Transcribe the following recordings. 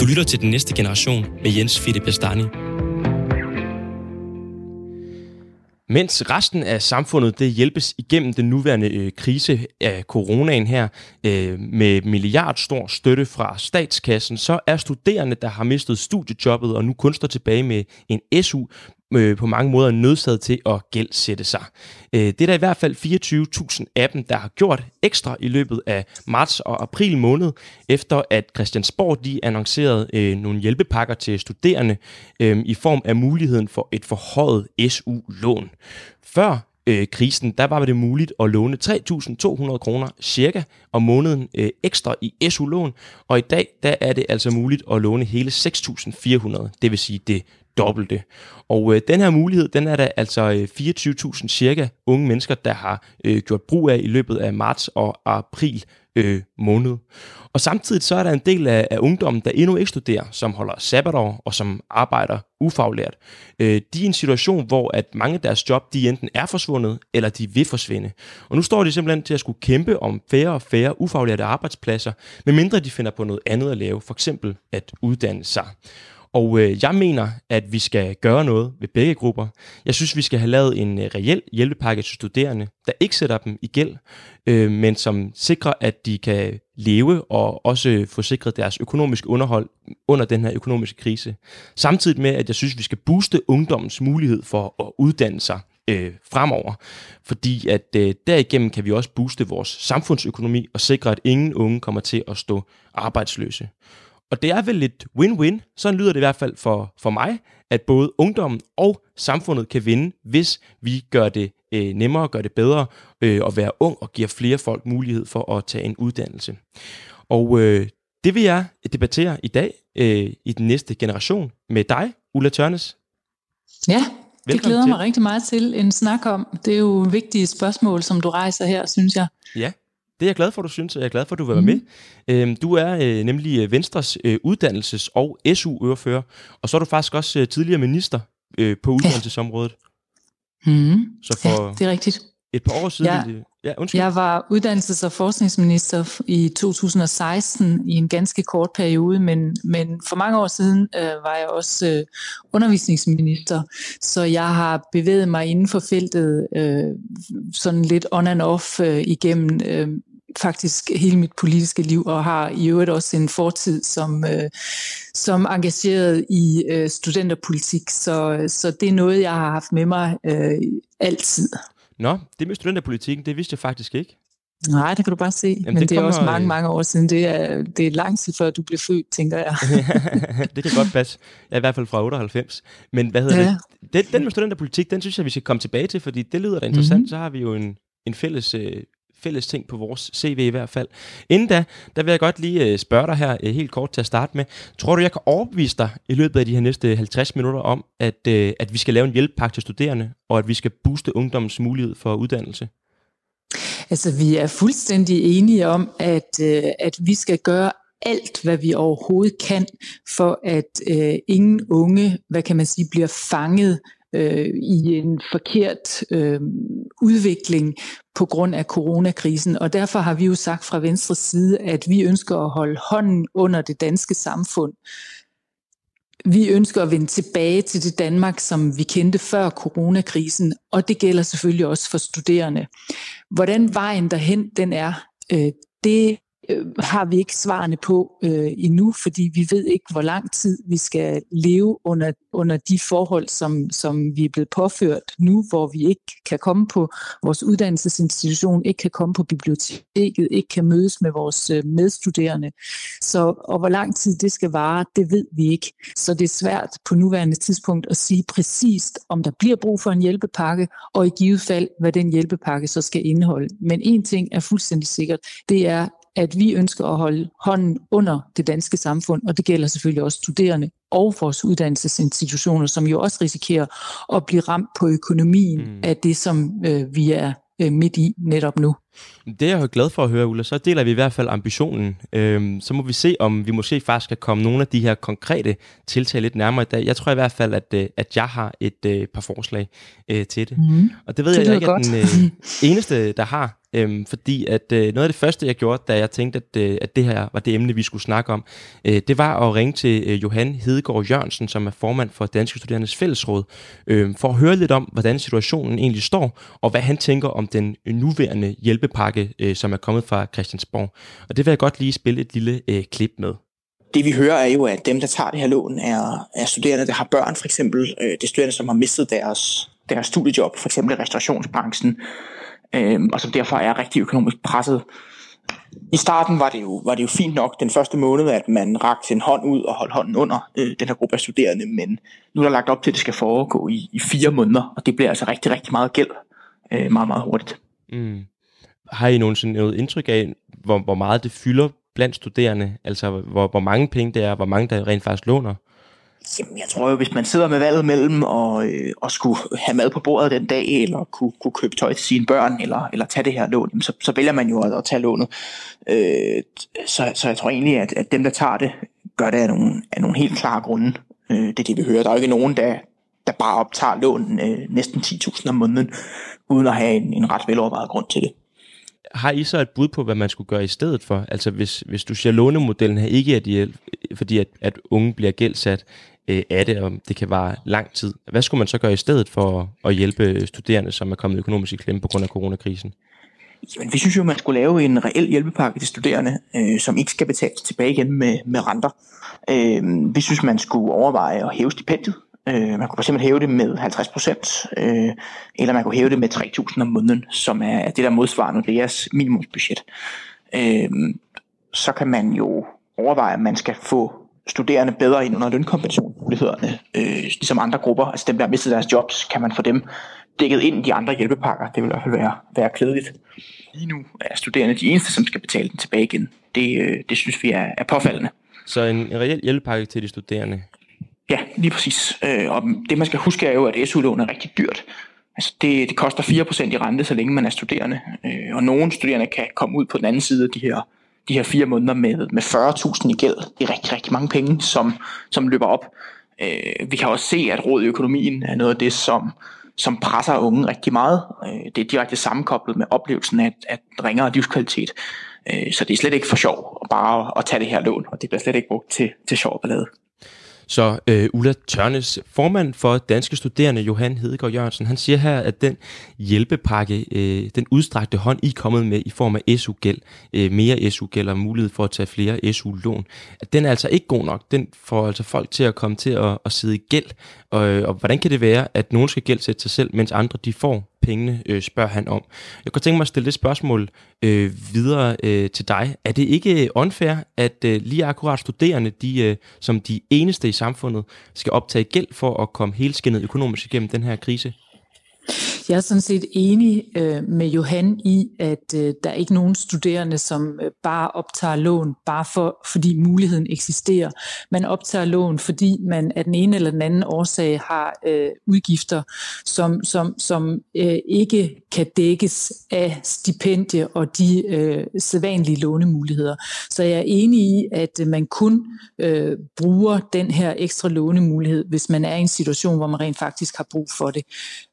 Du lytter til den næste generation med Jens Fitte Bestani. Mens resten af samfundet det hjælpes igennem den nuværende øh, krise af coronaen her øh, med milliardstor støtte fra statskassen, så er studerende, der har mistet studiejobbet og nu kun står tilbage med en SU, øh, på mange måder nødsaget til at gældsætte sig. Øh, det er der i hvert fald 24.000 af dem, der har gjort ekstra i løbet af marts og april måned, efter at Christiansborg de annoncerede øh, nogle hjælpepakker til studerende øh, i form af muligheden for et forhøjet SU-lån. Før øh, krisen, der var det muligt at låne 3.200 kroner cirka om måneden øh, ekstra i SU-lån, og i dag der er det altså muligt at låne hele 6.400, det vil sige det dobbelte. Og øh, den her mulighed, den er der altså øh, 24.000 cirka unge mennesker, der har øh, gjort brug af i løbet af marts og april øh, måned. Og samtidig så er der en del af, af ungdommen, der endnu ikke studerer, som holder sabbatår og som arbejder ufaglært. Øh, de er i en situation, hvor at mange af deres job, de enten er forsvundet, eller de vil forsvinde. Og nu står de simpelthen til at skulle kæmpe om færre og færre ufaglærte arbejdspladser, medmindre de finder på noget andet at lave, for eksempel at uddanne sig. Og øh, jeg mener, at vi skal gøre noget ved begge grupper. Jeg synes, vi skal have lavet en øh, reel hjælpepakke til studerende, der ikke sætter dem i gæld, øh, men som sikrer, at de kan leve og også få sikret deres økonomiske underhold under den her økonomiske krise. Samtidig med, at jeg synes, vi skal booste ungdommens mulighed for at uddanne sig øh, fremover. Fordi at øh, derigennem kan vi også booste vores samfundsøkonomi og sikre, at ingen unge kommer til at stå arbejdsløse. Og det er vel lidt win-win, sådan lyder det i hvert fald for, for mig, at både ungdommen og samfundet kan vinde, hvis vi gør det øh, nemmere, gør det bedre øh, at være ung og giver flere folk mulighed for at tage en uddannelse. Og øh, det vil jeg debattere i dag øh, i den næste generation med dig, Ulla Tørnes. Ja, Velkommen det glæder til. mig rigtig meget til en snak om. Det er jo vigtige spørgsmål, som du rejser her, synes jeg. Ja, det er jeg glad for, du synes, og jeg er glad for, at du vil være mm. med. Øhm, du er øh, nemlig øh, Venstres øh, uddannelses- og SU-ørefører, og så er du faktisk også tidligere minister på uddannelsesområdet. Ja. Mm. Så for ja, det er rigtigt. Et par år siden... Ja. Ja, undskyld. Jeg var uddannelses- og forskningsminister i 2016 i en ganske kort periode, men, men for mange år siden øh, var jeg også øh, undervisningsminister, så jeg har bevæget mig inden for feltet øh, sådan lidt on and off øh, igennem øh, faktisk hele mit politiske liv, og har i øvrigt også en fortid som, øh, som engageret i øh, studenterpolitik, så, så det er noget, jeg har haft med mig øh, altid. Nå, det med studenterpolitikken, det vidste jeg faktisk ikke. Nej, det kan du bare se. Jamen, Men det, det er også mange, mange år siden. Det er, det er lang tid før du blev født, tænker jeg. det kan godt passe. Jeg er i hvert fald fra 98. Men hvad hedder ja. det? Den, den med studenterpolitik, den synes jeg, vi skal komme tilbage til, fordi det lyder da interessant. Mm-hmm. Så har vi jo en, en fælles øh, fælles ting på vores CV i hvert fald. Inden da, der vil jeg godt lige øh, spørge dig her øh, helt kort til at starte med. Tror du, jeg kan overbevise dig i løbet af de her næste 50 minutter om, at, øh, at vi skal lave en hjælpepakke til studerende, og at vi skal booste ungdommens mulighed for uddannelse? Altså, vi er fuldstændig enige om, at, at vi skal gøre alt, hvad vi overhovedet kan, for at øh, ingen unge, hvad kan man sige, bliver fanget øh, i en forkert øh, udvikling på grund af coronakrisen. Og derfor har vi jo sagt fra Venstres side, at vi ønsker at holde hånden under det danske samfund. Vi ønsker at vende tilbage til det Danmark, som vi kendte før coronakrisen, og det gælder selvfølgelig også for studerende. Hvordan vejen derhen den er, øh, det øh, har vi ikke svarene på øh, endnu, fordi vi ved ikke, hvor lang tid vi skal leve under, under de forhold, som, som vi er blevet påført nu, hvor vi ikke kan komme på vores uddannelsesinstitution, ikke kan komme på biblioteket, ikke kan mødes med vores øh, medstuderende. Så, og hvor lang tid det skal vare, det ved vi ikke. Så det er svært på nuværende tidspunkt at sige præcist, om der bliver brug for en hjælpepakke, og i givet fald, hvad den hjælpepakke så skal indeholde. Men en ting er fuldstændig sikkert, det er, at vi ønsker at holde hånden under det danske samfund, og det gælder selvfølgelig også studerende og vores uddannelsesinstitutioner, som jo også risikerer at blive ramt på økonomien mm. af det, som øh, vi er øh, midt i netop nu. Det er jeg jo glad for at høre, Ulla. Så deler vi i hvert fald ambitionen. Øhm, så må vi se, om vi måske faktisk kan komme nogle af de her konkrete tiltag lidt nærmere i dag. Jeg tror i hvert fald, at, øh, at jeg har et øh, par forslag øh, til det. Mm. Og det ved det jeg, jeg ikke er den øh, eneste, der har øhm, fordi at øh, noget af det første, jeg gjorde, da jeg tænkte, at, øh, at det her var det emne, vi skulle snakke om, øh, det var at ringe til øh, Johan Hedegaard Jørgensen, som er formand for Danske Studerendes Fællesråd, øh, for at høre lidt om, hvordan situationen egentlig står, og hvad han tænker om den nuværende hjælpepakke, øh, som er kommet fra Christiansborg. Og det vil jeg godt lige spille et lille øh, klip med det vi hører er jo, at dem, der tager det her lån, er, er studerende, der har børn, for eksempel. Øh, det er studerende, som har mistet deres, deres studiejob, for eksempel i restaurationsbranchen, øh, og som derfor er rigtig økonomisk presset. I starten var det, jo, var det jo fint nok den første måned, at man rakte en hånd ud og holdt hånden under øh, den her gruppe af studerende, men nu er der lagt op til, at det skal foregå i, i fire måneder, og det bliver altså rigtig, rigtig meget gæld øh, meget, meget hurtigt. Mm. Har I nogensinde noget indtryk af, hvor, hvor meget det fylder blandt studerende? Altså, hvor, hvor mange penge det er, hvor mange der rent faktisk låner? Jamen, jeg tror jo, hvis man sidder med valget mellem og, øh, og skulle have mad på bordet den dag, eller kunne, kunne købe tøj til sine børn, eller, eller tage det her lån, så, så vælger man jo at, at tage lånet. Øh, så, så jeg tror egentlig, at, at dem, der tager det, gør det af nogle, af nogle helt klare grunde. Øh, det er det, vi hører. Der er jo ikke nogen, der, der bare optager lån øh, næsten 10.000 om måneden, uden at have en, en ret velovervejet grund til det. Har I så et bud på, hvad man skulle gøre i stedet for? Altså hvis, hvis du siger, at lånemodellen her ikke er de, fordi at, at unge bliver gældsat øh, af det, og det kan vare lang tid. Hvad skulle man så gøre i stedet for at hjælpe studerende, som er kommet økonomisk i klemme på grund af coronakrisen? Jamen, vi synes jo, man skulle lave en reel hjælpepakke til studerende, øh, som ikke skal betales tilbage igen med, med renter. Øh, vi synes, man skulle overveje at hæve stipendiet Øh, man kunne fx hæve det med 50%, øh, eller man kunne hæve det med 3.000 om måneden, som er det, der modsvarer deres minimumsbudget. Øh, så kan man jo overveje, at man skal få studerende bedre ind under lønkompensationsmulighederne, øh, ligesom andre grupper. Altså dem, der har mistet deres jobs, kan man få dem dækket ind i de andre hjælpepakker. Det vil i hvert fald være, være klædeligt. Lige nu er studerende de eneste, som skal betale den tilbage igen. Det, øh, det synes vi er, er påfaldende. Så en, en reel hjælpepakke til de studerende Ja, lige præcis. Øh, og det man skal huske er jo, at SU-lån er rigtig dyrt. Altså det, det koster 4% i rente, så længe man er studerende. Øh, og nogle studerende kan komme ud på den anden side af de her, de her fire måneder med, med 40.000 i gæld. Det er rigtig, rigtig mange penge, som, som løber op. Øh, vi kan også se, at råd i økonomien er noget af det, som, som presser unge rigtig meget. Øh, det er direkte sammenkoblet med oplevelsen af, af ringere livskvalitet. Øh, så det er slet ikke for sjov bare at tage det her lån, og det bliver slet ikke brugt til, til sjov ballade. Så øh, Ulla Tørnes, formand for Danske Studerende, Johan Hedegaard Jørgensen, han siger her, at den hjælpepakke, øh, den udstrakte hånd, I er kommet med i form af SU-gæld, øh, mere SU-gæld og mulighed for at tage flere SU-lån, at den er altså ikke god nok. Den får altså folk til at komme til at, at sidde i gæld. Og, øh, og hvordan kan det være, at nogen skal gældsætte sig selv, mens andre de får pengene, øh, spørger han om. Jeg kunne tænke mig at stille det spørgsmål øh, videre øh, til dig. Er det ikke øh, unfair, at øh, lige akkurat studerende, de, øh, som de eneste i samfundet, skal optage gæld for at komme helskindet økonomisk igennem den her krise? Jeg er sådan set enig øh, med Johan i, at øh, der er ikke nogen studerende, som øh, bare optager lån, bare for, fordi muligheden eksisterer. Man optager lån, fordi man af den ene eller den anden årsag har øh, udgifter, som, som, som øh, ikke kan dækkes af stipendie og de øh, sædvanlige lånemuligheder. Så jeg er enig i, at man kun øh, bruger den her ekstra lånemulighed, hvis man er i en situation, hvor man rent faktisk har brug for det.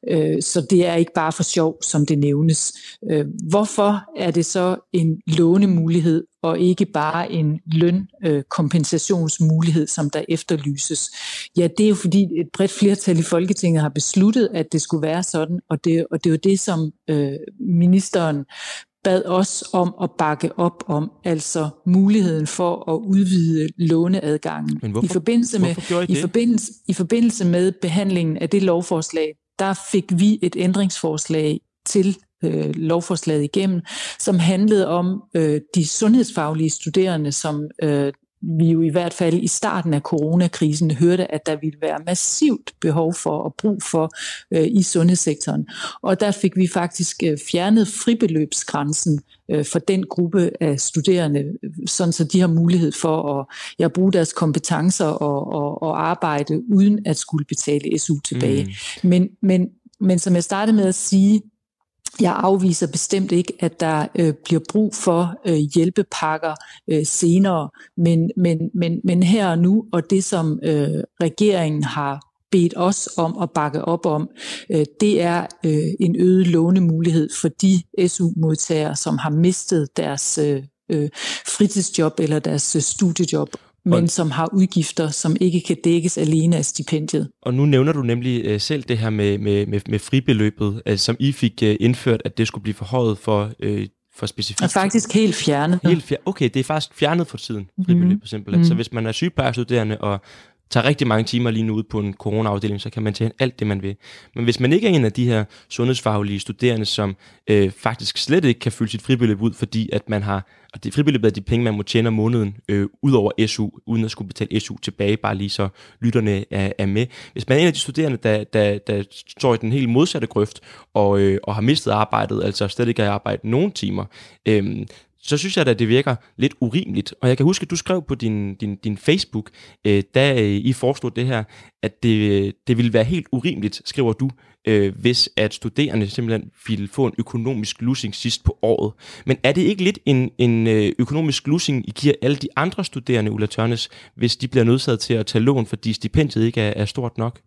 Øh, så det er ikke bare for sjov, som det nævnes. Øh, hvorfor er det så en lånemulighed og ikke bare en lønkompensationsmulighed, som der efterlyses? Ja, det er jo fordi et bredt flertal i Folketinget har besluttet, at det skulle være sådan, og det, og det er jo det, som øh, ministeren bad os om at bakke op om, altså muligheden for at udvide låneadgangen. Men hvorfor, I forbindelse med, I, I, forbindelse, I forbindelse med behandlingen af det lovforslag, der fik vi et ændringsforslag til øh, lovforslaget igennem, som handlede om øh, de sundhedsfaglige studerende, som øh, vi jo i hvert fald i starten af coronakrisen hørte, at der ville være massivt behov for og brug for øh, i sundhedssektoren. Og der fik vi faktisk øh, fjernet fribeløbsgrænsen øh, for den gruppe af studerende, sådan så de har mulighed for at ja, bruge deres kompetencer og, og, og arbejde uden at skulle betale SU tilbage. Mm. Men, men, men som jeg startede med at sige, jeg afviser bestemt ikke, at der øh, bliver brug for øh, hjælpepakker øh, senere, men, men, men, men her og nu, og det som øh, regeringen har bedt os om at bakke op om, øh, det er øh, en øget lånemulighed for de SU-modtagere, som har mistet deres øh, øh fritidsjob eller deres øh, studiejob men og, som har udgifter, som ikke kan dækkes alene af stipendiet. Og nu nævner du nemlig øh, selv det her med, med, med, med fribeløbet, øh, som I fik øh, indført, at det skulle blive forhøjet for øh, for specifikt? Er faktisk helt fjernet. Helt fjer- okay, det er faktisk fjernet for tiden, fribeløbet mm. simpelthen. Mm. Så hvis man er sygeplejerstuderende og tager rigtig mange timer lige nu ud på en coronaafdeling, så kan man tage alt det, man vil. Men hvis man ikke er en af de her sundhedsfaglige studerende, som øh, faktisk slet ikke kan fylde sit fribeløb ud, fordi at man har, og det fribeløb er de penge, man må tjene om måneden, øh, ud over SU, uden at skulle betale SU tilbage, bare lige så lytterne er, er med. Hvis man er en af de studerende, der, der, der står i den helt modsatte grøft, og, øh, og har mistet arbejdet, altså slet ikke har arbejdet nogen timer, øh, så synes jeg at det virker lidt urimeligt. Og jeg kan huske, at du skrev på din, din, din Facebook, øh, da øh, I foreslog det her, at det, øh, det ville være helt urimeligt, skriver du, øh, hvis at studerende simpelthen ville få en økonomisk losing sidst på året. Men er det ikke lidt en, en øh, økonomisk losing, I giver alle de andre studerende, Ulla Tørnes, hvis de bliver nødsaget til at tage lån, fordi stipendiet ikke er, er stort nok?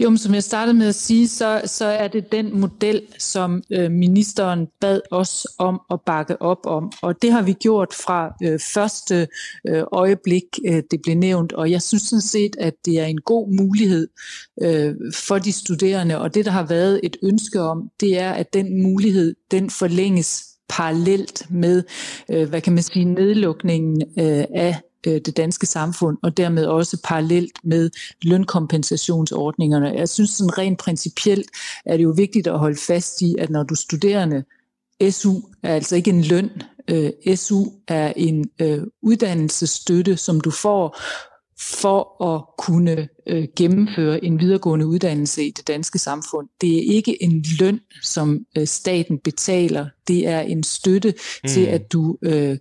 Jo, men som jeg startede med at sige, så, så er det den model, som øh, ministeren bad os om at bakke op om. Og det har vi gjort fra øh, første øh, øjeblik, øh, det blev nævnt. Og jeg synes sådan set, at det er en god mulighed øh, for de studerende. Og det, der har været et ønske om, det er, at den mulighed, den forlænges parallelt med, øh, hvad kan man sige, nedlukningen øh, af det danske samfund, og dermed også parallelt med lønkompensationsordningerne. Jeg synes sådan rent principielt er det jo vigtigt at holde fast i, at når du studerende, SU er altså ikke en løn, øh, SU er en øh, uddannelsesstøtte, som du får for at kunne øh, gennemføre en videregående uddannelse i det danske samfund. Det er ikke en løn, som øh, staten betaler. Det er en støtte mm. til, at du øh,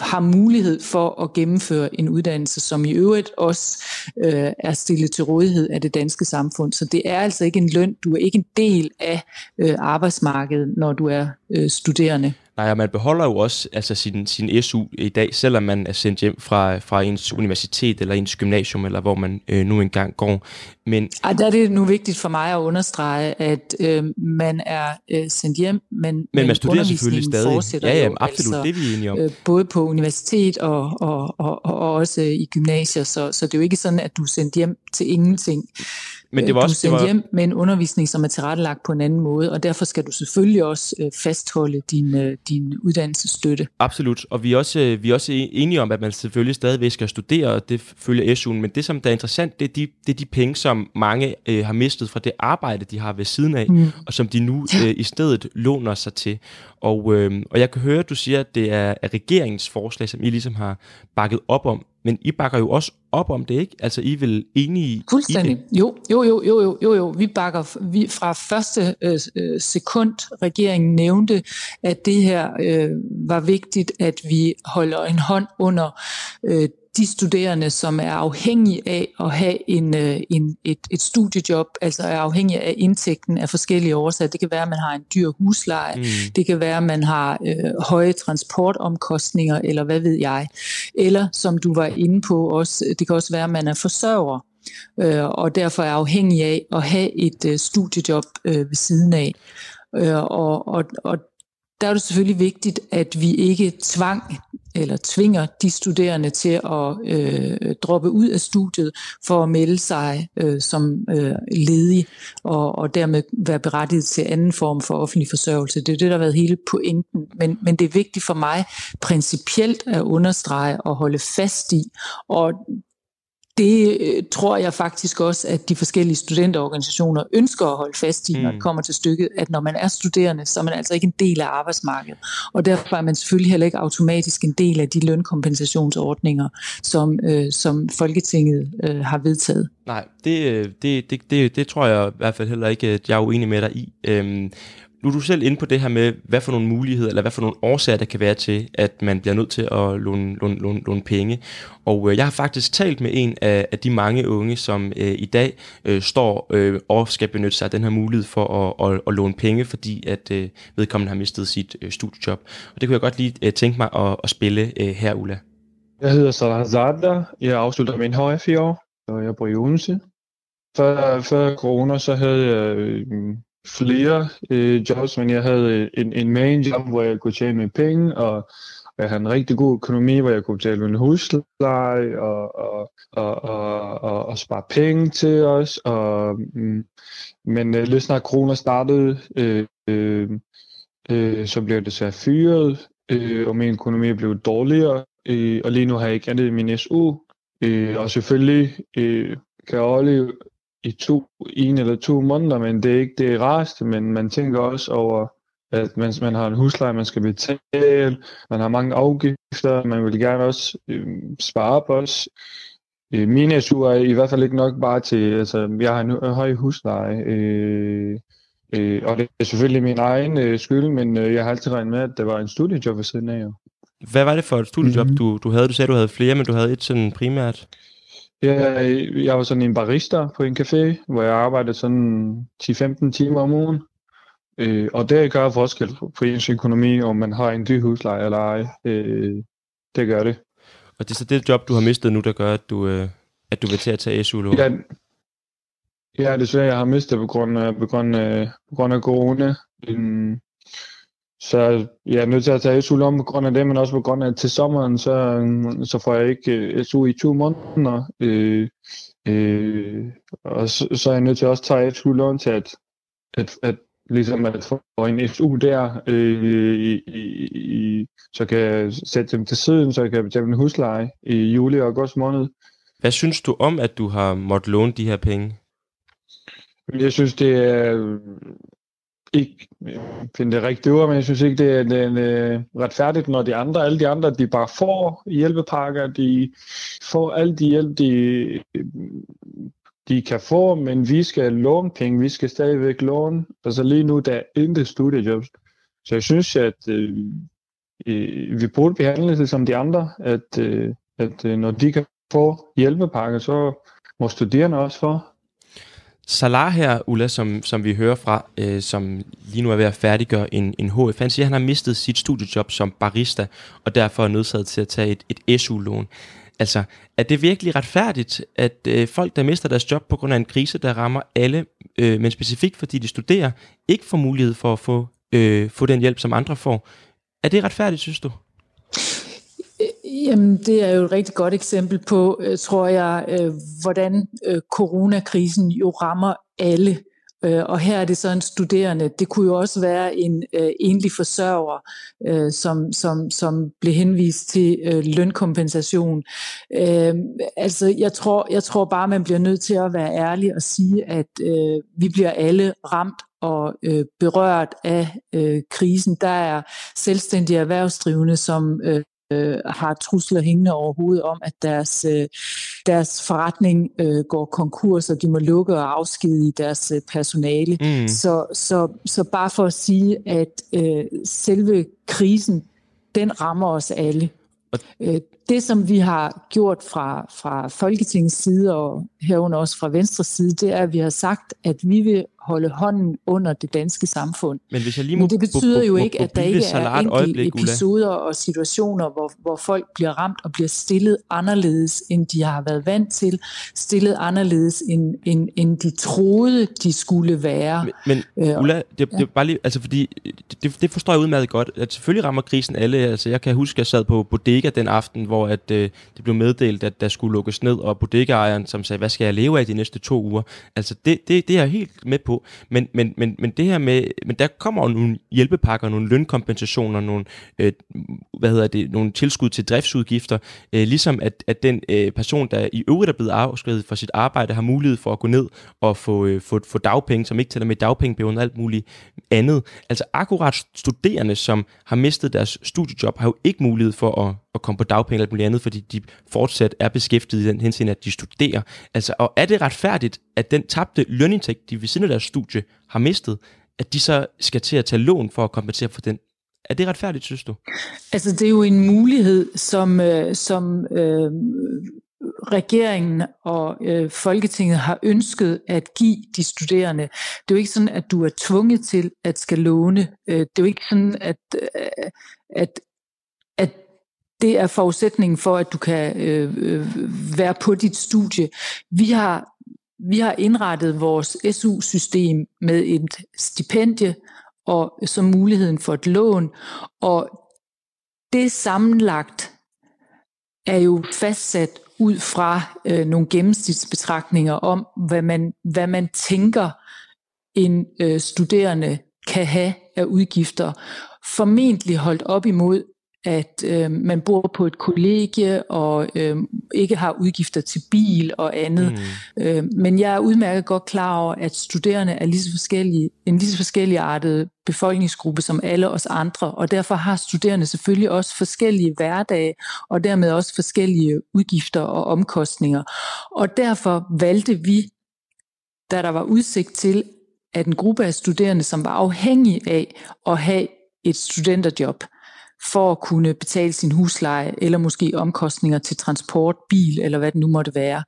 har mulighed for at gennemføre en uddannelse, som i øvrigt også øh, er stillet til rådighed af det danske samfund. Så det er altså ikke en løn. Du er ikke en del af øh, arbejdsmarkedet, når du er øh, studerende. Nej, og man beholder jo også altså sin, sin SU i dag, selvom man er sendt hjem fra, fra ens universitet eller ens gymnasium, eller hvor man øh, nu engang går. Men Ej, der er det nu vigtigt for mig at understrege, at øh, man er øh, sendt hjem, men, men, men man studerer selvfølgelig stadig. Ja, ja, absolut, altså, det er vi enige om. Øh, både på universitet og, og, og, og også i gymnasier, så, så det er jo ikke sådan, at du er sendt hjem til ingenting. Men det var også, du sendt var... hjem med en undervisning, som er tilrettelagt på en anden måde, og derfor skal du selvfølgelig også øh, fastholde din, øh, din uddannelsesstøtte. Absolut, og vi er, også, øh, vi er også enige om, at man selvfølgelig stadigvæk skal studere, og det følger SU'en, men det, som der er interessant, det er de, det er de penge, som mange øh, har mistet fra det arbejde, de har ved siden af, mm. og som de nu øh, i stedet låner sig til. Og, øh, og jeg kan høre, at du siger, at det er, er regeringens forslag, som I ligesom har bakket op om. Men I bakker jo også op om det, ikke? Altså, I vel enige Fuldstændig. i det? Jo, jo, jo, jo, jo, jo, jo. Vi bakker vi, fra første øh, øh, sekund, regeringen nævnte, at det her øh, var vigtigt, at vi holder en hånd under øh, de studerende, som er afhængige af at have en, øh, en, et, et studiejob, altså er afhængige af indtægten af forskellige årsager. Det kan være, at man har en dyr husleje, mm. det kan være, at man har øh, høje transportomkostninger, eller hvad ved jeg. Eller som du var inde på også, det kan også være, at man er forsørger, øh, og derfor er afhængig af at have et øh, studiejob øh, ved siden af. Øh, og, og, og der er det selvfølgelig vigtigt, at vi ikke tvang eller tvinger de studerende til at øh, droppe ud af studiet for at melde sig øh, som øh, ledig og, og dermed være berettiget til anden form for offentlig forsørgelse. Det er det, der har været hele pointen. Men, men det er vigtigt for mig principielt at understrege og holde fast i. Og det øh, tror jeg faktisk også, at de forskellige studenterorganisationer ønsker at holde fast i, når det mm. kommer til stykket, at når man er studerende, så er man altså ikke en del af arbejdsmarkedet. Og derfor er man selvfølgelig heller ikke automatisk en del af de lønkompensationsordninger, som, øh, som Folketinget øh, har vedtaget. Nej, det, øh, det, det, det, det tror jeg i hvert fald heller ikke, at jeg er uenig med dig i. Øhm, nu er du selv inde på det her med, hvad for nogle muligheder, eller hvad for nogle årsager, der kan være til, at man bliver nødt til at låne, låne, låne, låne penge. Og øh, jeg har faktisk talt med en af, af de mange unge, som øh, i dag øh, står øh, og skal benytte sig af den her mulighed for at, at, at låne penge, fordi at øh, vedkommende har mistet sit øh, studiejob. Og det kunne jeg godt lige øh, tænke mig at, at spille øh, her, Ulla. Jeg hedder Salah Zadler. Jeg afslutter min HF i år, og jeg bor i Odense. før, før corona, så havde jeg øh, flere øh, jobs, men jeg havde øh, en, en main job, hvor jeg kunne tjene med penge, og jeg havde en rigtig god økonomi, hvor jeg kunne betale min husleje og, og, og, og, og, og spare penge til os. Og, mm, men øh, lige snart corona startede, øh, øh, øh, så blev det så fyret, øh, og min økonomi blev dårligere. Øh, og lige nu har jeg ikke andet i min SU. Øh, og selvfølgelig øh, kan jeg overleve i to, en eller to måneder, men det er ikke det rareste, men man tænker også over, at mens man har en husleje, man skal betale, man har mange afgifter, man vil gerne også øh, spare op også. Øh, mine SU er i hvert fald ikke nok bare til, altså jeg har en høj husleje, øh, øh, og det er selvfølgelig min egen øh, skyld, men øh, jeg har altid regnet med, at det var en studiejob ved siden af. Jo. Hvad var det for et studiejob, mm-hmm. du, du havde? Du sagde, du havde flere, men du havde et sådan primært. Ja, jeg var sådan en barista på en café, hvor jeg arbejdede sådan 10-15 timer om ugen. Øh, og det gør forskel på ens økonomi, om man har en dyr husleje eller ej. Øh, det gør det. Og det er så det job, du har mistet nu, der gør, at du, øh, at du vil til at tage su -lån. Ja, ja, desværre, jeg har mistet på grund af, på grund af, på grund af corona. Øh, så jeg er nødt til at tage SU om på grund af det, men også på grund af, at til sommeren, så, så får jeg ikke uh, SU i to måneder. Øh, øh, og så, så er jeg nødt til at også tage SU lån til at, at, at, ligesom at få en SU der, øh, i, i, i, så kan jeg sætte dem til siden, så jeg kan betale en husleje i juli og august måned. Hvad synes du om, at du har måttet låne de her penge? Jeg synes, det er ikke øh, finde det rigtige ord, men jeg synes ikke, det er, det er retfærdigt, når de andre, alle de andre, de bare får hjælpepakker, de får alle de hjælp, de, de kan få, men vi skal låne penge, vi skal stadigvæk låne. Altså lige nu, der er intet studiejobs. Så jeg synes, at øh, øh, vi burde behandle det som de andre, at, øh, at øh, når de kan få hjælpepakker, så må studerende også få. Salah her, Ulla, som, som vi hører fra, øh, som lige nu er ved at færdiggøre en, en HF, han siger, at han har mistet sit studiejob som barista, og derfor er nødsaget til at tage et, et SU-lån. Altså, er det virkelig retfærdigt, at øh, folk, der mister deres job på grund af en krise, der rammer alle, øh, men specifikt fordi de studerer, ikke får mulighed for at få, øh, få den hjælp, som andre får? Er det retfærdigt, synes du? Jamen, det er jo et rigtig godt eksempel på, øh, tror jeg, øh, hvordan øh, coronakrisen jo rammer alle. Og her er det så en studerende. Det kunne jo også være en øh, enlig forsørger, øh, som, som, som blev henvist til øh, lønkompensation. Øh, altså, jeg tror, jeg tror bare, man bliver nødt til at være ærlig og sige, at øh, vi bliver alle ramt og øh, berørt af øh, krisen. Der er selvstændige erhvervsdrivende, som øh, øh, har trusler hængende over hovedet om, at deres, øh, deres forretning øh, går konkurs, og de må lukke og afskedige deres øh, personale. Mm. Så, så, så bare for at sige, at øh, selve krisen, den rammer os alle. Øh, det, som vi har gjort fra, fra Folketingets side, og herunder også fra Venstres side, det er, at vi har sagt, at vi vil holde hånden under det danske samfund. Men, hvis jeg lige må, Men det betyder jo ikke, at der ikke er enkelte episoder og situationer, hvor, hvor folk bliver ramt og bliver stillet anderledes, end de har været vant til, stillet anderledes, end, end, end de troede, de skulle være. Men, men øh, Ulla, det, det bare lige, altså fordi, det, det forstår jeg udmærket godt, at selvfølgelig rammer krisen alle. Altså jeg kan huske, at jeg sad på bodega den aften, hvor at, øh, det blev meddelt, at der skulle lukkes ned, og bodegaejeren, som sagde, hvad skal jeg leve af de næste to uger? Altså det, det, det er jeg helt med på. Men, men, men, men det her med, men der kommer jo nogle hjælpepakker, nogle lønkompensationer, nogle, øh, hvad hedder det, nogle tilskud til driftsudgifter, øh, ligesom at, at den øh, person, der i øvrigt er blevet afskrevet for sit arbejde, har mulighed for at gå ned og få, øh, få, få dagpenge, som ikke tæller med dagpengeperioden og alt muligt andet. Altså akkurat studerende, som har mistet deres studiejob, har jo ikke mulighed for at, at komme på dagpenge eller noget andet, fordi de fortsat er beskæftiget i den henseende, at de studerer. Altså, og er det retfærdigt, at den tabte lønindtægt, de ved siden af deres studie har mistet, at de så skal til at tage lån for at kompensere for den? Er det retfærdigt, synes du? Altså, det er jo en mulighed, som, øh, som øh, regeringen og øh, Folketinget har ønsket at give de studerende. Det er jo ikke sådan, at du er tvunget til at skal låne. Øh, det er jo ikke sådan, at, øh, at, at det er forudsætningen for, at du kan øh, øh, være på dit studie. Vi har vi har indrettet vores SU-system med et stipendie og så muligheden for et lån, og det sammenlagt er jo fastsat ud fra øh, nogle gennemsnitsbetragtninger om, hvad man, hvad man tænker en øh, studerende kan have af udgifter. Formentlig holdt op imod at øh, man bor på et kollegie og øh, ikke har udgifter til bil og andet. Mm. Øh, men jeg er udmærket godt klar over, at studerende er lige så forskellige, en lige så forskellig artet befolkningsgruppe som alle os andre, og derfor har studerende selvfølgelig også forskellige hverdage, og dermed også forskellige udgifter og omkostninger. Og derfor valgte vi, da der var udsigt til, at en gruppe af studerende, som var afhængige af at have et studenterjob, for at kunne betale sin husleje, eller måske omkostninger til transport, bil, eller hvad det nu måtte være,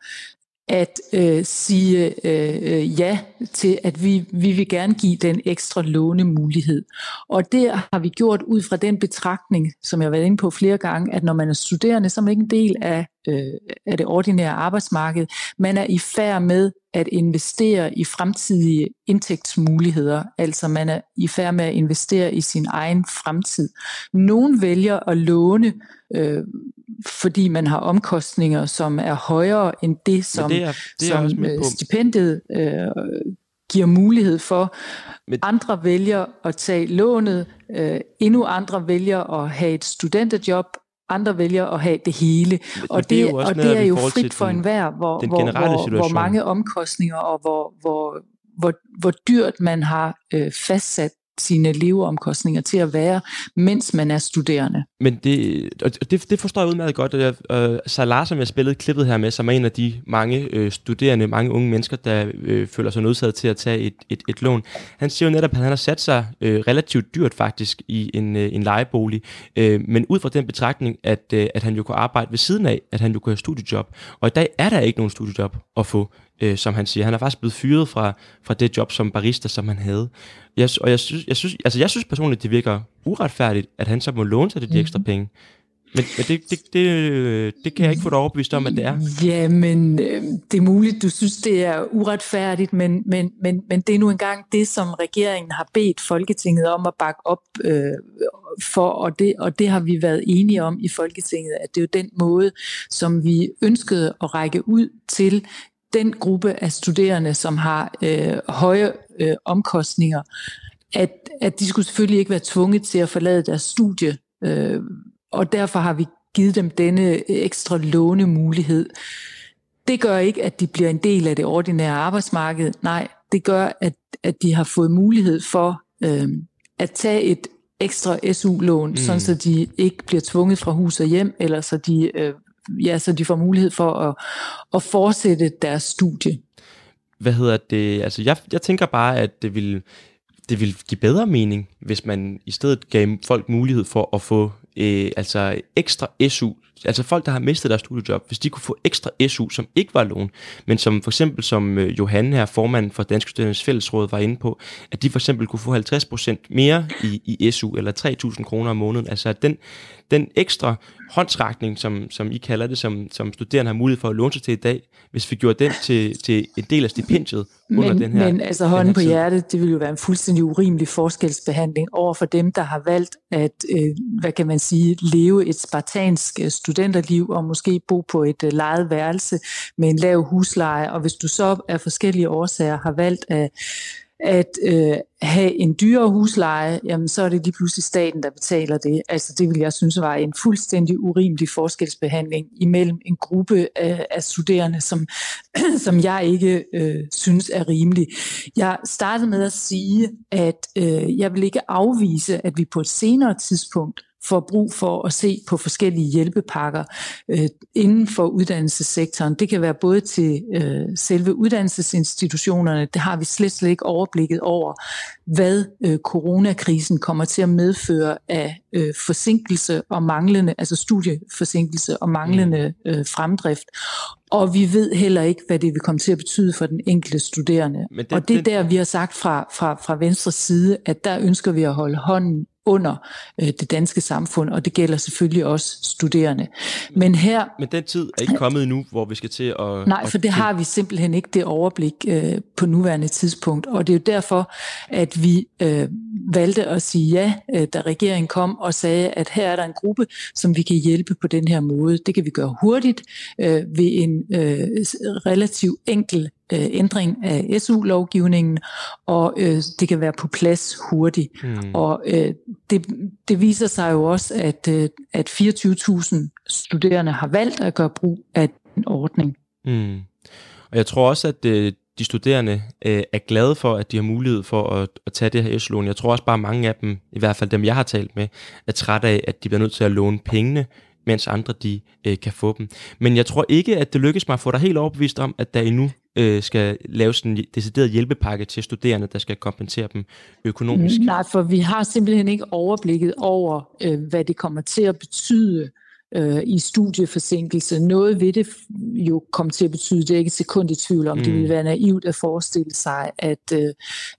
at øh, sige øh, øh, ja til, at vi, vi vil gerne give den ekstra lånemulighed. Og det har vi gjort ud fra den betragtning, som jeg har været inde på flere gange, at når man er studerende, så er man ikke en del af, øh, af det ordinære arbejdsmarked. Man er i færd med at investere i fremtidige indtægtsmuligheder, altså man er i færd med at investere i sin egen fremtid. Nogen vælger at låne, øh, fordi man har omkostninger, som er højere end det, som, det er, det er som øh, stipendiet øh, giver mulighed for. Men... Andre vælger at tage lånet, øh, endnu andre vælger at have et studenterjob, andre vælger at have det hele. Men, og, det, det og det er jo frit for enhver, hvor, hvor, hvor, hvor mange omkostninger og hvor, hvor, hvor, hvor dyrt man har øh, fastsat sine leveomkostninger til at være, mens man er studerende. Men det, og det, det forstår jeg udmærket godt. Og jeg, øh, Salah, som jeg spillede klippet her med, som er en af de mange øh, studerende, mange unge mennesker, der øh, føler sig nødsaget til at tage et, et, et lån. Han siger jo netop, at han har sat sig øh, relativt dyrt faktisk i en, øh, en lejebolig, øh, men ud fra den betragtning, at, øh, at han jo kunne arbejde ved siden af, at han jo kunne have studiejob. Og i dag er der ikke nogen studiejob at få øh, som han siger. Han er faktisk blevet fyret fra, fra det job som barista, som han havde. Jeg, og jeg synes, jeg, synes, altså jeg synes personligt, det virker uretfærdigt, at han så må låne sig de mm. ekstra penge. Men, men det, det, det, det kan jeg ikke få dig overbevist om, at det er. Ja, men øh, det er muligt, du synes, det er uretfærdigt, men, men, men, men det er nu engang det, som regeringen har bedt Folketinget om at bakke op øh, for, og det, og det har vi været enige om i Folketinget, at det er jo den måde, som vi ønskede at række ud til den gruppe af studerende, som har øh, høje øh, omkostninger, at, at de skulle selvfølgelig ikke være tvunget til at forlade deres studie, øh, og derfor har vi givet dem denne ekstra lånemulighed. Det gør ikke, at de bliver en del af det ordinære arbejdsmarked. Nej, det gør, at, at de har fået mulighed for øh, at tage et ekstra SU-lån, mm. sådan så de ikke bliver tvunget fra hus og hjem, eller så de øh, ja, så de får mulighed for at, at fortsætte deres studie. Hvad hedder det? Altså, jeg, jeg tænker bare, at det vil, det vil give bedre mening, hvis man i stedet gav folk mulighed for at få øh, altså ekstra SU altså folk, der har mistet deres studiejob, hvis de kunne få ekstra SU, som ikke var lån, men som for eksempel som øh, Johan her, formand for Danske Studerendes Fællesråd, var inde på, at de for eksempel kunne få 50% mere i, i SU, eller 3.000 kroner om måneden. Altså at den, den ekstra håndsrækning, som, som I kalder det, som, som studerende har mulighed for at låne sig til i dag, hvis vi gjorde den til, til en del af stipendiet under men, den her Men altså hånden på hjertet, det vil jo være en fuldstændig urimelig forskelsbehandling over for dem, der har valgt at, øh, hvad kan man sige, leve et spartansk øh, studenterliv og måske bo på et øh, lejet værelse med en lav husleje, og hvis du så af forskellige årsager har valgt at at øh, have en dyrere husleje, jamen så er det lige pludselig staten, der betaler det. Altså det vil jeg synes var en fuldstændig urimelig forskelsbehandling imellem en gruppe af, af studerende, som, som jeg ikke øh, synes er rimelig. Jeg startede med at sige, at øh, jeg vil ikke afvise, at vi på et senere tidspunkt får brug for at se på forskellige hjælpepakker øh, inden for uddannelsessektoren. Det kan være både til øh, selve uddannelsesinstitutionerne, det har vi slet, slet ikke overblikket over, hvad øh, coronakrisen kommer til at medføre af øh, forsinkelse og manglende, altså studieforsinkelse og manglende øh, fremdrift. Og vi ved heller ikke, hvad det vil komme til at betyde for den enkelte studerende. Men det, og det er der, vi har sagt fra, fra, fra venstre side, at der ønsker vi at holde hånden under øh, det danske samfund, og det gælder selvfølgelig også studerende. Men her... Men den tid er ikke kommet endnu, hvor vi skal til at... Nej, for det har vi simpelthen ikke det overblik øh, på nuværende tidspunkt, og det er jo derfor, at vi øh, valgte at sige ja, øh, da regeringen kom og sagde, at her er der en gruppe, som vi kan hjælpe på den her måde. Det kan vi gøre hurtigt øh, ved en øh, relativt enkel øh, ændring af SU-lovgivningen, og øh, det kan være på plads hurtigt. Mm. Og øh, det, det viser sig jo også, at, øh, at 24.000 studerende har valgt at gøre brug af den ordning. Mm. Og jeg tror også, at øh, de studerende øh, er glade for, at de har mulighed for at, at tage det her SU-lån. Jeg tror også bare, at mange af dem, i hvert fald dem jeg har talt med, er træt af, at de bliver nødt til at låne pengene, mens andre de øh, kan få dem. Men jeg tror ikke, at det lykkes mig at få dig helt overbevist om, at der endnu øh, skal lave sådan en decideret hjælpepakke til studerende, der skal kompensere dem økonomisk. Mm, nej, for vi har simpelthen ikke overblikket over, øh, hvad det kommer til at betyde øh, i studieforsinkelse. Noget ved det jo kom til at betyde, det er ikke et sekund i tvivl om, mm. det vil være naivt at forestille sig, at, øh,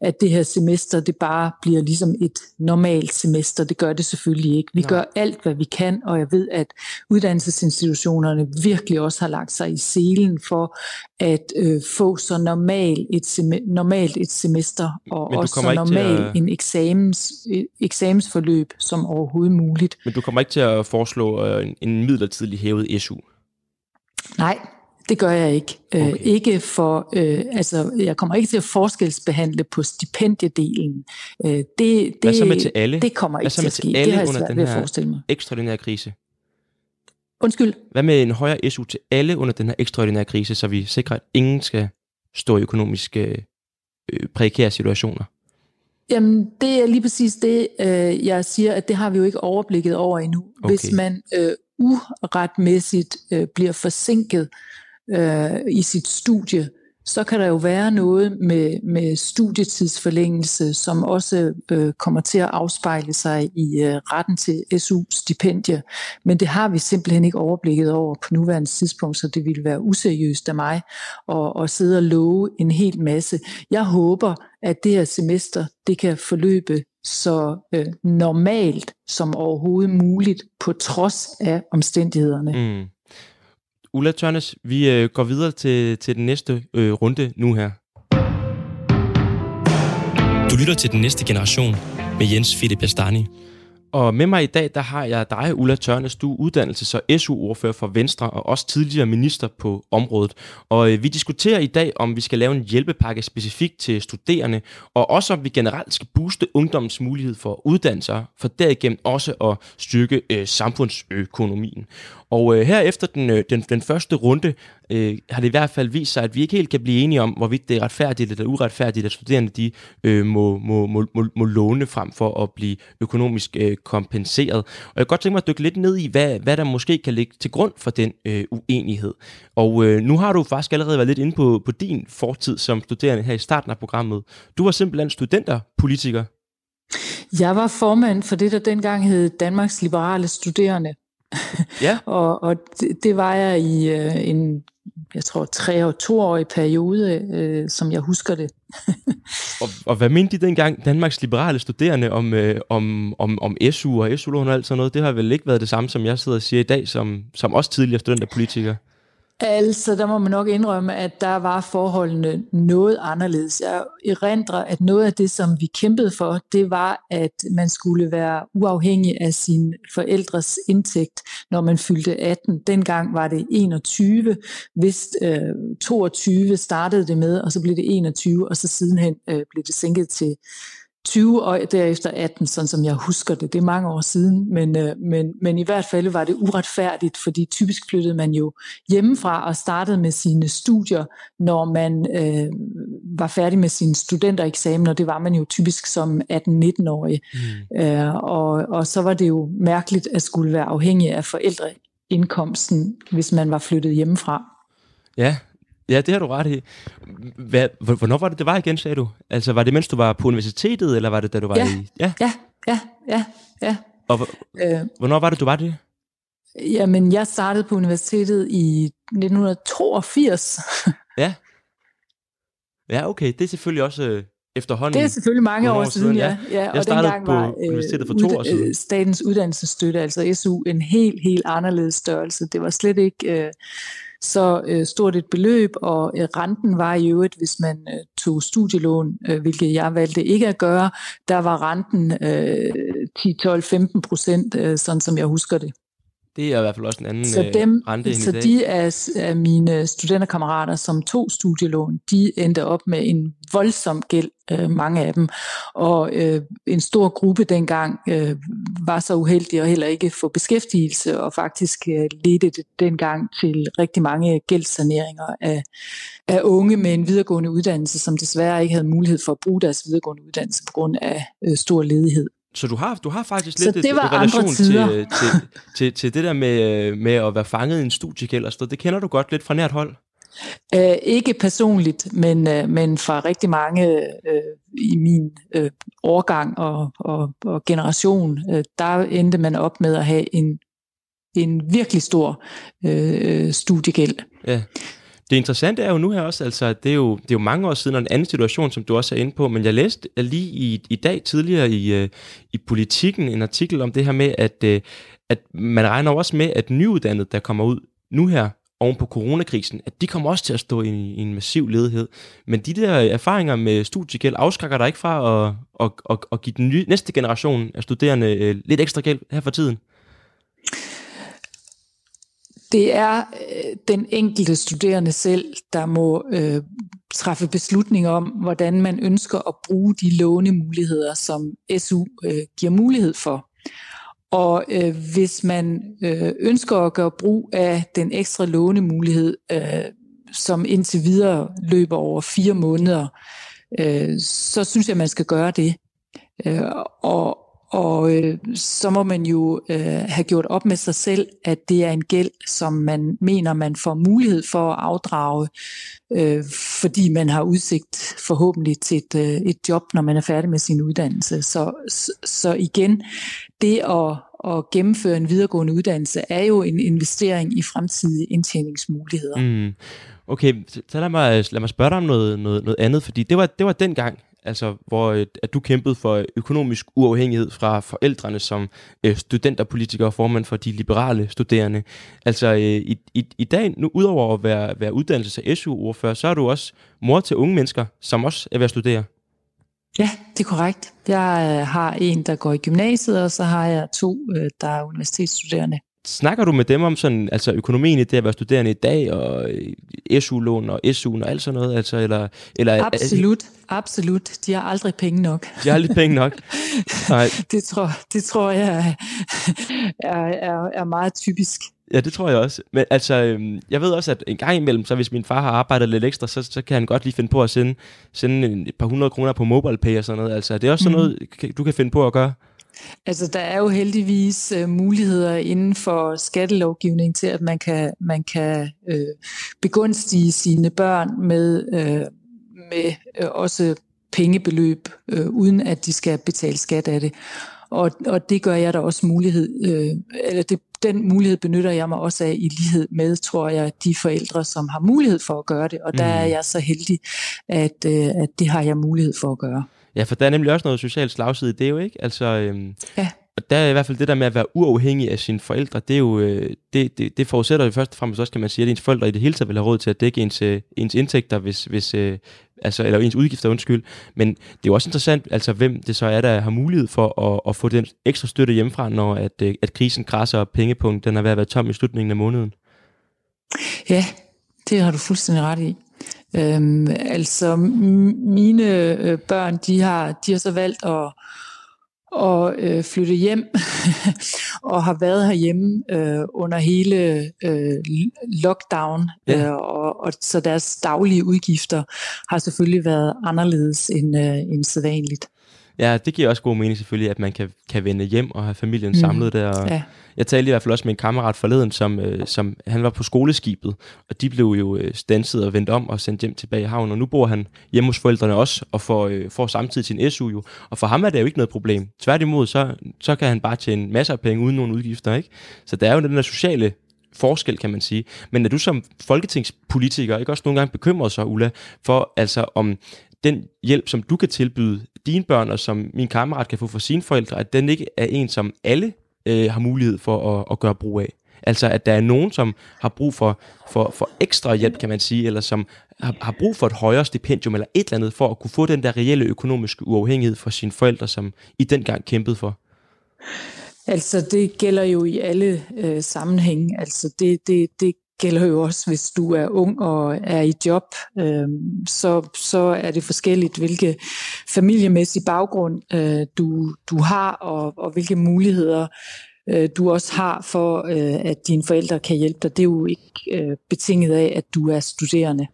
at det her semester, det bare bliver ligesom et normalt semester. Det gør det selvfølgelig ikke. Vi Nej. gør alt, hvad vi kan, og jeg ved, at uddannelsesinstitutionerne virkelig også har lagt sig i selen for at øh, få så normal et sem- normalt et semester, og også så normal at... en eksamens, eksamensforløb som overhovedet muligt. Men du kommer ikke til at foreslå øh, en midlertidig hævet SU? Nej, det gør jeg ikke. Øh, okay. Øh, ikke for, øh, altså, jeg kommer ikke til at forskelsbehandle på stipendiedelen. Øh, det, det, Hvad så med til alle? Det kommer ikke til at ske. Alle det har jeg svært ved at forestille mig. ekstraordinære krise? Undskyld? Hvad med en højere SU til alle under den her ekstraordinære krise, så vi sikrer, at ingen skal stå i økonomiske øh, prekære situationer? Jamen, det er lige præcis det, øh, jeg siger, at det har vi jo ikke overblikket over endnu. Okay. Hvis man øh, uretmæssigt øh, bliver forsinket øh, i sit studie, så kan der jo være noget med, med studietidsforlængelse, som også øh, kommer til at afspejle sig i øh, retten til SU-stipendie. Men det har vi simpelthen ikke overblikket over på nuværende tidspunkt, så det ville være useriøst af mig at, at sidde og love en hel masse. Jeg håber, at det her semester det kan forløbe så øh, normalt som overhovedet muligt, på trods af omstændighederne. Mm. Ulla Tørnes, vi øh, går videre til, til den næste øh, runde nu her. Du lytter til den næste generation med Jens Philip Bastani. Og med mig i dag, der har jeg dig, Ulla Tørnes, du er uddannelses- og SU-ordfører for Venstre, og også tidligere minister på området. Og øh, vi diskuterer i dag, om vi skal lave en hjælpepakke specifikt til studerende, og også om vi generelt skal booste ungdommens mulighed for uddannelser, for derigennem også at styrke øh, samfundsøkonomien. Og øh, her efter den, øh, den, den første runde øh, har det i hvert fald vist sig, at vi ikke helt kan blive enige om, hvorvidt det er retfærdigt eller uretfærdigt, at studerende de, øh, må, må, må, må, må låne frem for at blive økonomisk øh, kompenseret. Og jeg kan godt tænke mig at dykke lidt ned i, hvad, hvad der måske kan ligge til grund for den øh, uenighed. Og øh, nu har du faktisk allerede været lidt inde på, på din fortid som studerende her i starten af programmet. Du var simpelthen studenterpolitiker. Jeg var formand for det, der dengang hed Danmarks Liberale Studerende. Ja. og og det, det var jeg i øh, en, jeg tror, tre og toårig periode, øh, som jeg husker det. og, og hvad mente de dengang, Danmarks liberale studerende, om, øh, om, om, om SU og SU-lån og alt sådan noget? Det har vel ikke været det samme, som jeg sidder og siger i dag, som, som også tidligere studenterpolitiker? Altså, der må man nok indrømme, at der var forholdene noget anderledes. Jeg erindrer, at noget af det, som vi kæmpede for, det var, at man skulle være uafhængig af sin forældres indtægt, når man fyldte 18. Dengang var det 21, hvis øh, 22 startede det med, og så blev det 21, og så sidenhen øh, blev det sænket til 20 og derefter 18, sådan som jeg husker det. Det er mange år siden, men, øh, men, men i hvert fald var det uretfærdigt, fordi typisk flyttede man jo hjemmefra og startede med sine studier, når man øh, var færdig med sin studentereksamen, og det var man jo typisk som 18-19-årig. Mm. Øh, og, og så var det jo mærkeligt at skulle være afhængig af forældreindkomsten, hvis man var flyttet hjemmefra. Ja, Ja, det har du ret i. Hvad, hvornår var det, det var igen, sagde du? Altså, var det mens du var på universitetet, eller var det, da du var ja. i... Ja, ja, ja, ja. ja. Og øh, hvornår var det, du var det? Jamen, jeg startede på universitetet i 1982. ja. Ja, okay. Det er selvfølgelig også øh, efterhånden. Det er selvfølgelig mange, år, år siden, ja. ja. Jeg og startede på var, universitetet for to år siden. Statens uddannelsesstøtte, altså SU, en helt, helt anderledes størrelse. Det var slet ikke øh, så øh, stort et beløb, og øh, renten var i øvrigt, hvis man øh, tog studielån, øh, hvilket jeg valgte ikke at gøre, der var renten øh, 10, 12, 15 procent, øh, sådan som jeg husker det. Det er i hvert fald også en anden så dem, øh, rente Så de af, af mine studenterkammerater, som tog studielån, de endte op med en voldsom gæld, øh, mange af dem. Og øh, en stor gruppe dengang øh, var så uheldig at heller ikke få beskæftigelse, og faktisk øh, ledte det dengang til rigtig mange gældssaneringer af, af unge med en videregående uddannelse, som desværre ikke havde mulighed for at bruge deres videregående uddannelse på grund af øh, stor ledighed. Så du har, du har faktisk lidt det et, relation til, til, til, til det der med, med at være fanget i en studiegæld og sådan Det kender du godt lidt fra nært hold? Uh, ikke personligt, men, uh, men fra rigtig mange uh, i min uh, årgang og, og, og generation, uh, der endte man op med at have en, en virkelig stor uh, studiegæld. Ja. Det interessante er jo nu her også, altså det er jo, det er jo mange år siden, og en anden situation, som du også er inde på, men jeg læste lige i, i dag tidligere i, øh, i Politikken en artikel om det her med, at, øh, at man regner også med, at nyuddannede, der kommer ud nu her, oven på coronakrisen, at de kommer også til at stå i, i en massiv ledighed. Men de der erfaringer med studiegæld afskrækker dig ikke fra at, at, at, at give den nye, næste generation af studerende øh, lidt ekstra gæld her for tiden? Det er øh, den enkelte studerende selv, der må øh, træffe beslutning om, hvordan man ønsker at bruge de lånemuligheder, som SU øh, giver mulighed for. Og øh, hvis man øh, ønsker at gøre brug af den ekstra lånemulighed, øh, som indtil videre løber over fire måneder, øh, så synes jeg, man skal gøre det. Øh, og, og øh, så må man jo øh, have gjort op med sig selv, at det er en gæld, som man mener, man får mulighed for at afdrage, øh, fordi man har udsigt forhåbentlig til et, øh, et job, når man er færdig med sin uddannelse. Så, så, så igen, det at, at gennemføre en videregående uddannelse er jo en investering i fremtidige indtjeningsmuligheder. Mm. Okay, så lad mig, lad mig spørge dig om noget, noget, noget andet, fordi det var, det var dengang, altså hvor øh, at du kæmpede for økonomisk uafhængighed fra forældrene som øh, studenterpolitiker og formand for de liberale studerende. Altså øh, i, i, i dag, nu udover at være, være uddannelses- og SU-ordfører, så er du også mor til unge mennesker, som også er ved at studere. Ja, det er korrekt. Jeg øh, har en, der går i gymnasiet, og så har jeg to, øh, der er universitetsstuderende. Snakker du med dem om sådan, altså økonomien i det at være studerende i dag, og SU-lån og SU'en og alt sådan noget? Altså, eller, eller, absolut, absolut. De har aldrig penge nok. De har aldrig penge nok? Nej. det, tror, det tror jeg er, er, er meget typisk. Ja, det tror jeg også. Men altså, øhm, jeg ved også, at en gang imellem, så hvis min far har arbejdet lidt ekstra, så, så kan han godt lige finde på at sende, sende et par hundrede kroner på MobilePay og sådan noget. Altså, det er også sådan mm. noget, du kan finde på at gøre. Altså, der er jo heldigvis uh, muligheder inden for skattelovgivning til, at man kan, man kan uh, begunstige sine børn med, uh, med uh, også pengebeløb, uh, uden at de skal betale skat af det. Og, og det gør jeg da også mulighed, uh, eller det, den mulighed benytter jeg mig også af i lighed med, tror jeg, de forældre, som har mulighed for at gøre det. Og der er mm. jeg så heldig, at, uh, at det har jeg mulighed for at gøre. Ja, for der er nemlig også noget socialt slagside i det jo, ikke? Altså, øhm, ja. Og der er i hvert fald det der med at være uafhængig af sine forældre, det er jo, øh, det, det, det forudsætter jo først og fremmest også, kan man sige, at ens forældre i det hele taget vil have råd til at dække ens, øh, ens indtægter, hvis, hvis, øh, altså, eller ens udgifter, undskyld. Men det er jo også interessant, altså hvem det så er, der har mulighed for at, at få den ekstra støtte hjemmefra, når at, at krisen krasser og pengepunkt, den er ved at være tom i slutningen af måneden. Ja, det har du fuldstændig ret i. Øhm, altså mine øh, børn, de har, de har så valgt at, at øh, flytte hjem og har været herhjemme øh, under hele øh, lockdown, ja. øh, og, og så deres daglige udgifter har selvfølgelig været anderledes end, øh, end sædvanligt. Ja, det giver også god mening selvfølgelig, at man kan, kan vende hjem og have familien mm. samlet der. Og ja. Jeg talte i hvert fald også med en kammerat forleden, som, øh, som han var på skoleskibet, og de blev jo øh, stanset og vendt om og sendt hjem tilbage i havnen, og nu bor han hjemme hos forældrene også, og får, øh, får samtidig sin SU jo. Og for ham er det jo ikke noget problem. Tværtimod, så, så kan han bare tjene masser af penge uden nogen udgifter, ikke? Så der er jo den der sociale forskel, kan man sige. Men er du som folketingspolitiker ikke også nogle gange bekymret sig, Ulla, for altså om den hjælp, som du kan tilbyde dine børn, og som min kammerat kan få for sine forældre, at den ikke er en, som alle øh, har mulighed for at, at gøre brug af? Altså, at der er nogen, som har brug for, for, for ekstra hjælp, kan man sige, eller som har, har brug for et højere stipendium eller et eller andet, for at kunne få den der reelle økonomiske uafhængighed for sine forældre, som i den gang kæmpede for? Altså, det gælder jo i alle øh, sammenhænge. Altså, det, det, det gælder jo også, hvis du er ung og er i job, øh, så, så er det forskelligt, hvilke familiemæssige baggrund øh, du, du har, og, og hvilke muligheder øh, du også har for, øh, at dine forældre kan hjælpe dig. Det er jo ikke øh, betinget af, at du er studerende.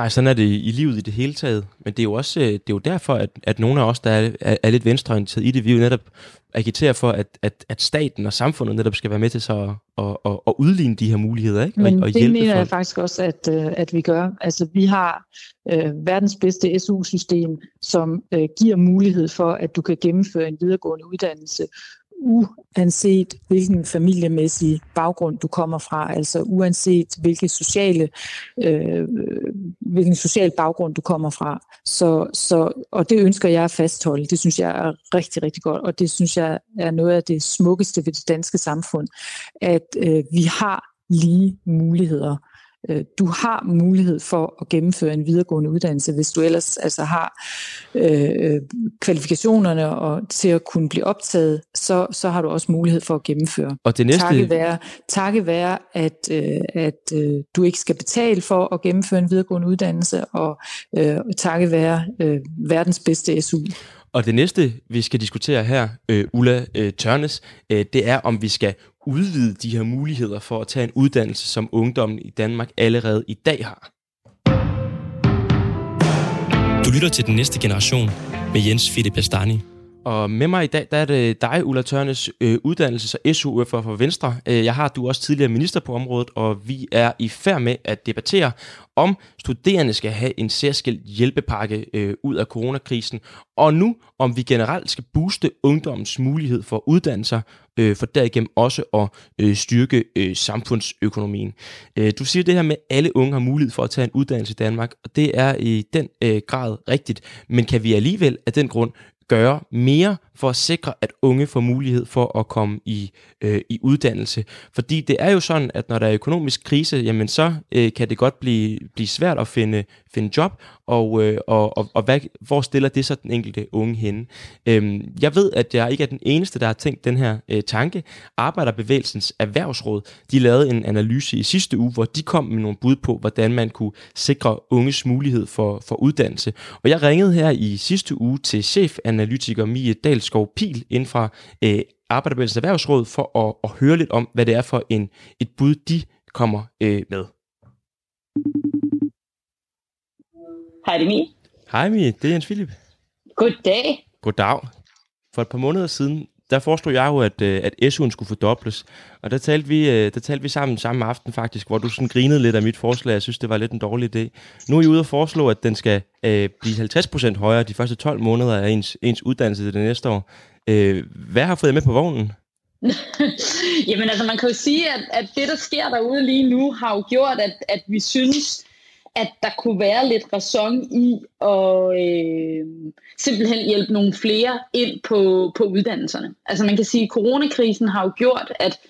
Nej, sådan er det i livet i det hele taget. Men det er jo også det er jo derfor, at, at nogle af os, der er, er, er lidt venstreorienteret i det, vi jo netop agiterer for, at, at, at staten og samfundet netop skal være med til så at, at, at, at udligne de her muligheder. Ikke? Men og, og det mener folk. jeg faktisk også, at, øh, at vi gør. Altså, vi har øh, verdens bedste SU-system, som øh, giver mulighed for, at du kan gennemføre en videregående uddannelse uanset hvilken familiemæssig baggrund du kommer fra, altså uanset hvilke sociale, øh, hvilken social baggrund du kommer fra. Så, så, og det ønsker jeg at fastholde. Det synes jeg er rigtig, rigtig godt, og det synes jeg er noget af det smukkeste ved det danske samfund, at øh, vi har lige muligheder Øh, du har mulighed for at gennemføre en videregående uddannelse, hvis du ellers altså har øh, kvalifikationerne og til at kunne blive optaget, så, så har du også mulighed for at gennemføre. Og det næste... Takket være, takket være at, øh, at øh, du ikke skal betale for at gennemføre en videregående uddannelse, og øh, takket være øh, verdens bedste SU. Og det næste, vi skal diskutere her, øh, Ulla øh, Tørnes, øh, det er, om vi skal udvide de her muligheder for at tage en uddannelse, som ungdommen i Danmark allerede i dag har. Du lytter til den næste generation med Jens Fitte Bastani. Og med mig i dag, der er det dig, Ulla Tørnes, øh, uddannelses- og SU for, for Venstre. Øh, jeg har du også tidligere minister på området, og vi er i færd med at debattere, om studerende skal have en særskilt hjælpepakke øh, ud af coronakrisen, og nu om vi generelt skal booste ungdommens mulighed for uddannelser, øh, for derigennem også at øh, styrke øh, samfundsøkonomien. Øh, du siger det her med, at alle unge har mulighed for at tage en uddannelse i Danmark, og det er i den øh, grad rigtigt, men kan vi alligevel af den grund gøre mere for at sikre, at unge får mulighed for at komme i, øh, i uddannelse. Fordi det er jo sådan, at når der er økonomisk krise, jamen så øh, kan det godt blive, blive svært at finde, finde job, og, øh, og, og, og hvad, hvor stiller det så den enkelte unge henne? Øhm, jeg ved, at jeg ikke er den eneste, der har tænkt den her øh, tanke. Arbejderbevægelsens Erhvervsråd, de lavede en analyse i sidste uge, hvor de kom med nogle bud på, hvordan man kunne sikre unges mulighed for, for uddannelse. Og jeg ringede her i sidste uge til chefanalytiker Mie Dalskov Pil inden fra øh, Arbejderbevægelsens Erhvervsråd for at, at høre lidt om, hvad det er for en, et bud, de kommer øh, med. Hej, det er Mie. Hej Mie, det er Jens Philip. Goddag. Goddag. For et par måneder siden, der foreslog jeg jo, at, øh, at SU'en skulle fordobles. Og der talte, vi, øh, der talte vi sammen samme aften faktisk, hvor du sådan grinede lidt af mit forslag. Jeg synes, det var lidt en dårlig idé. Nu er I ude og foreslå, at den skal øh, blive 50% højere de første 12 måneder af ens, ens uddannelse det næste år. Øh, hvad har fået jer med på vognen? Jamen altså, man kan jo sige, at, at det, der sker derude lige nu, har jo gjort, at, at vi synes, at der kunne være lidt ræson i at øh, simpelthen hjælpe nogle flere ind på, på uddannelserne. Altså man kan sige, at coronakrisen har jo gjort, at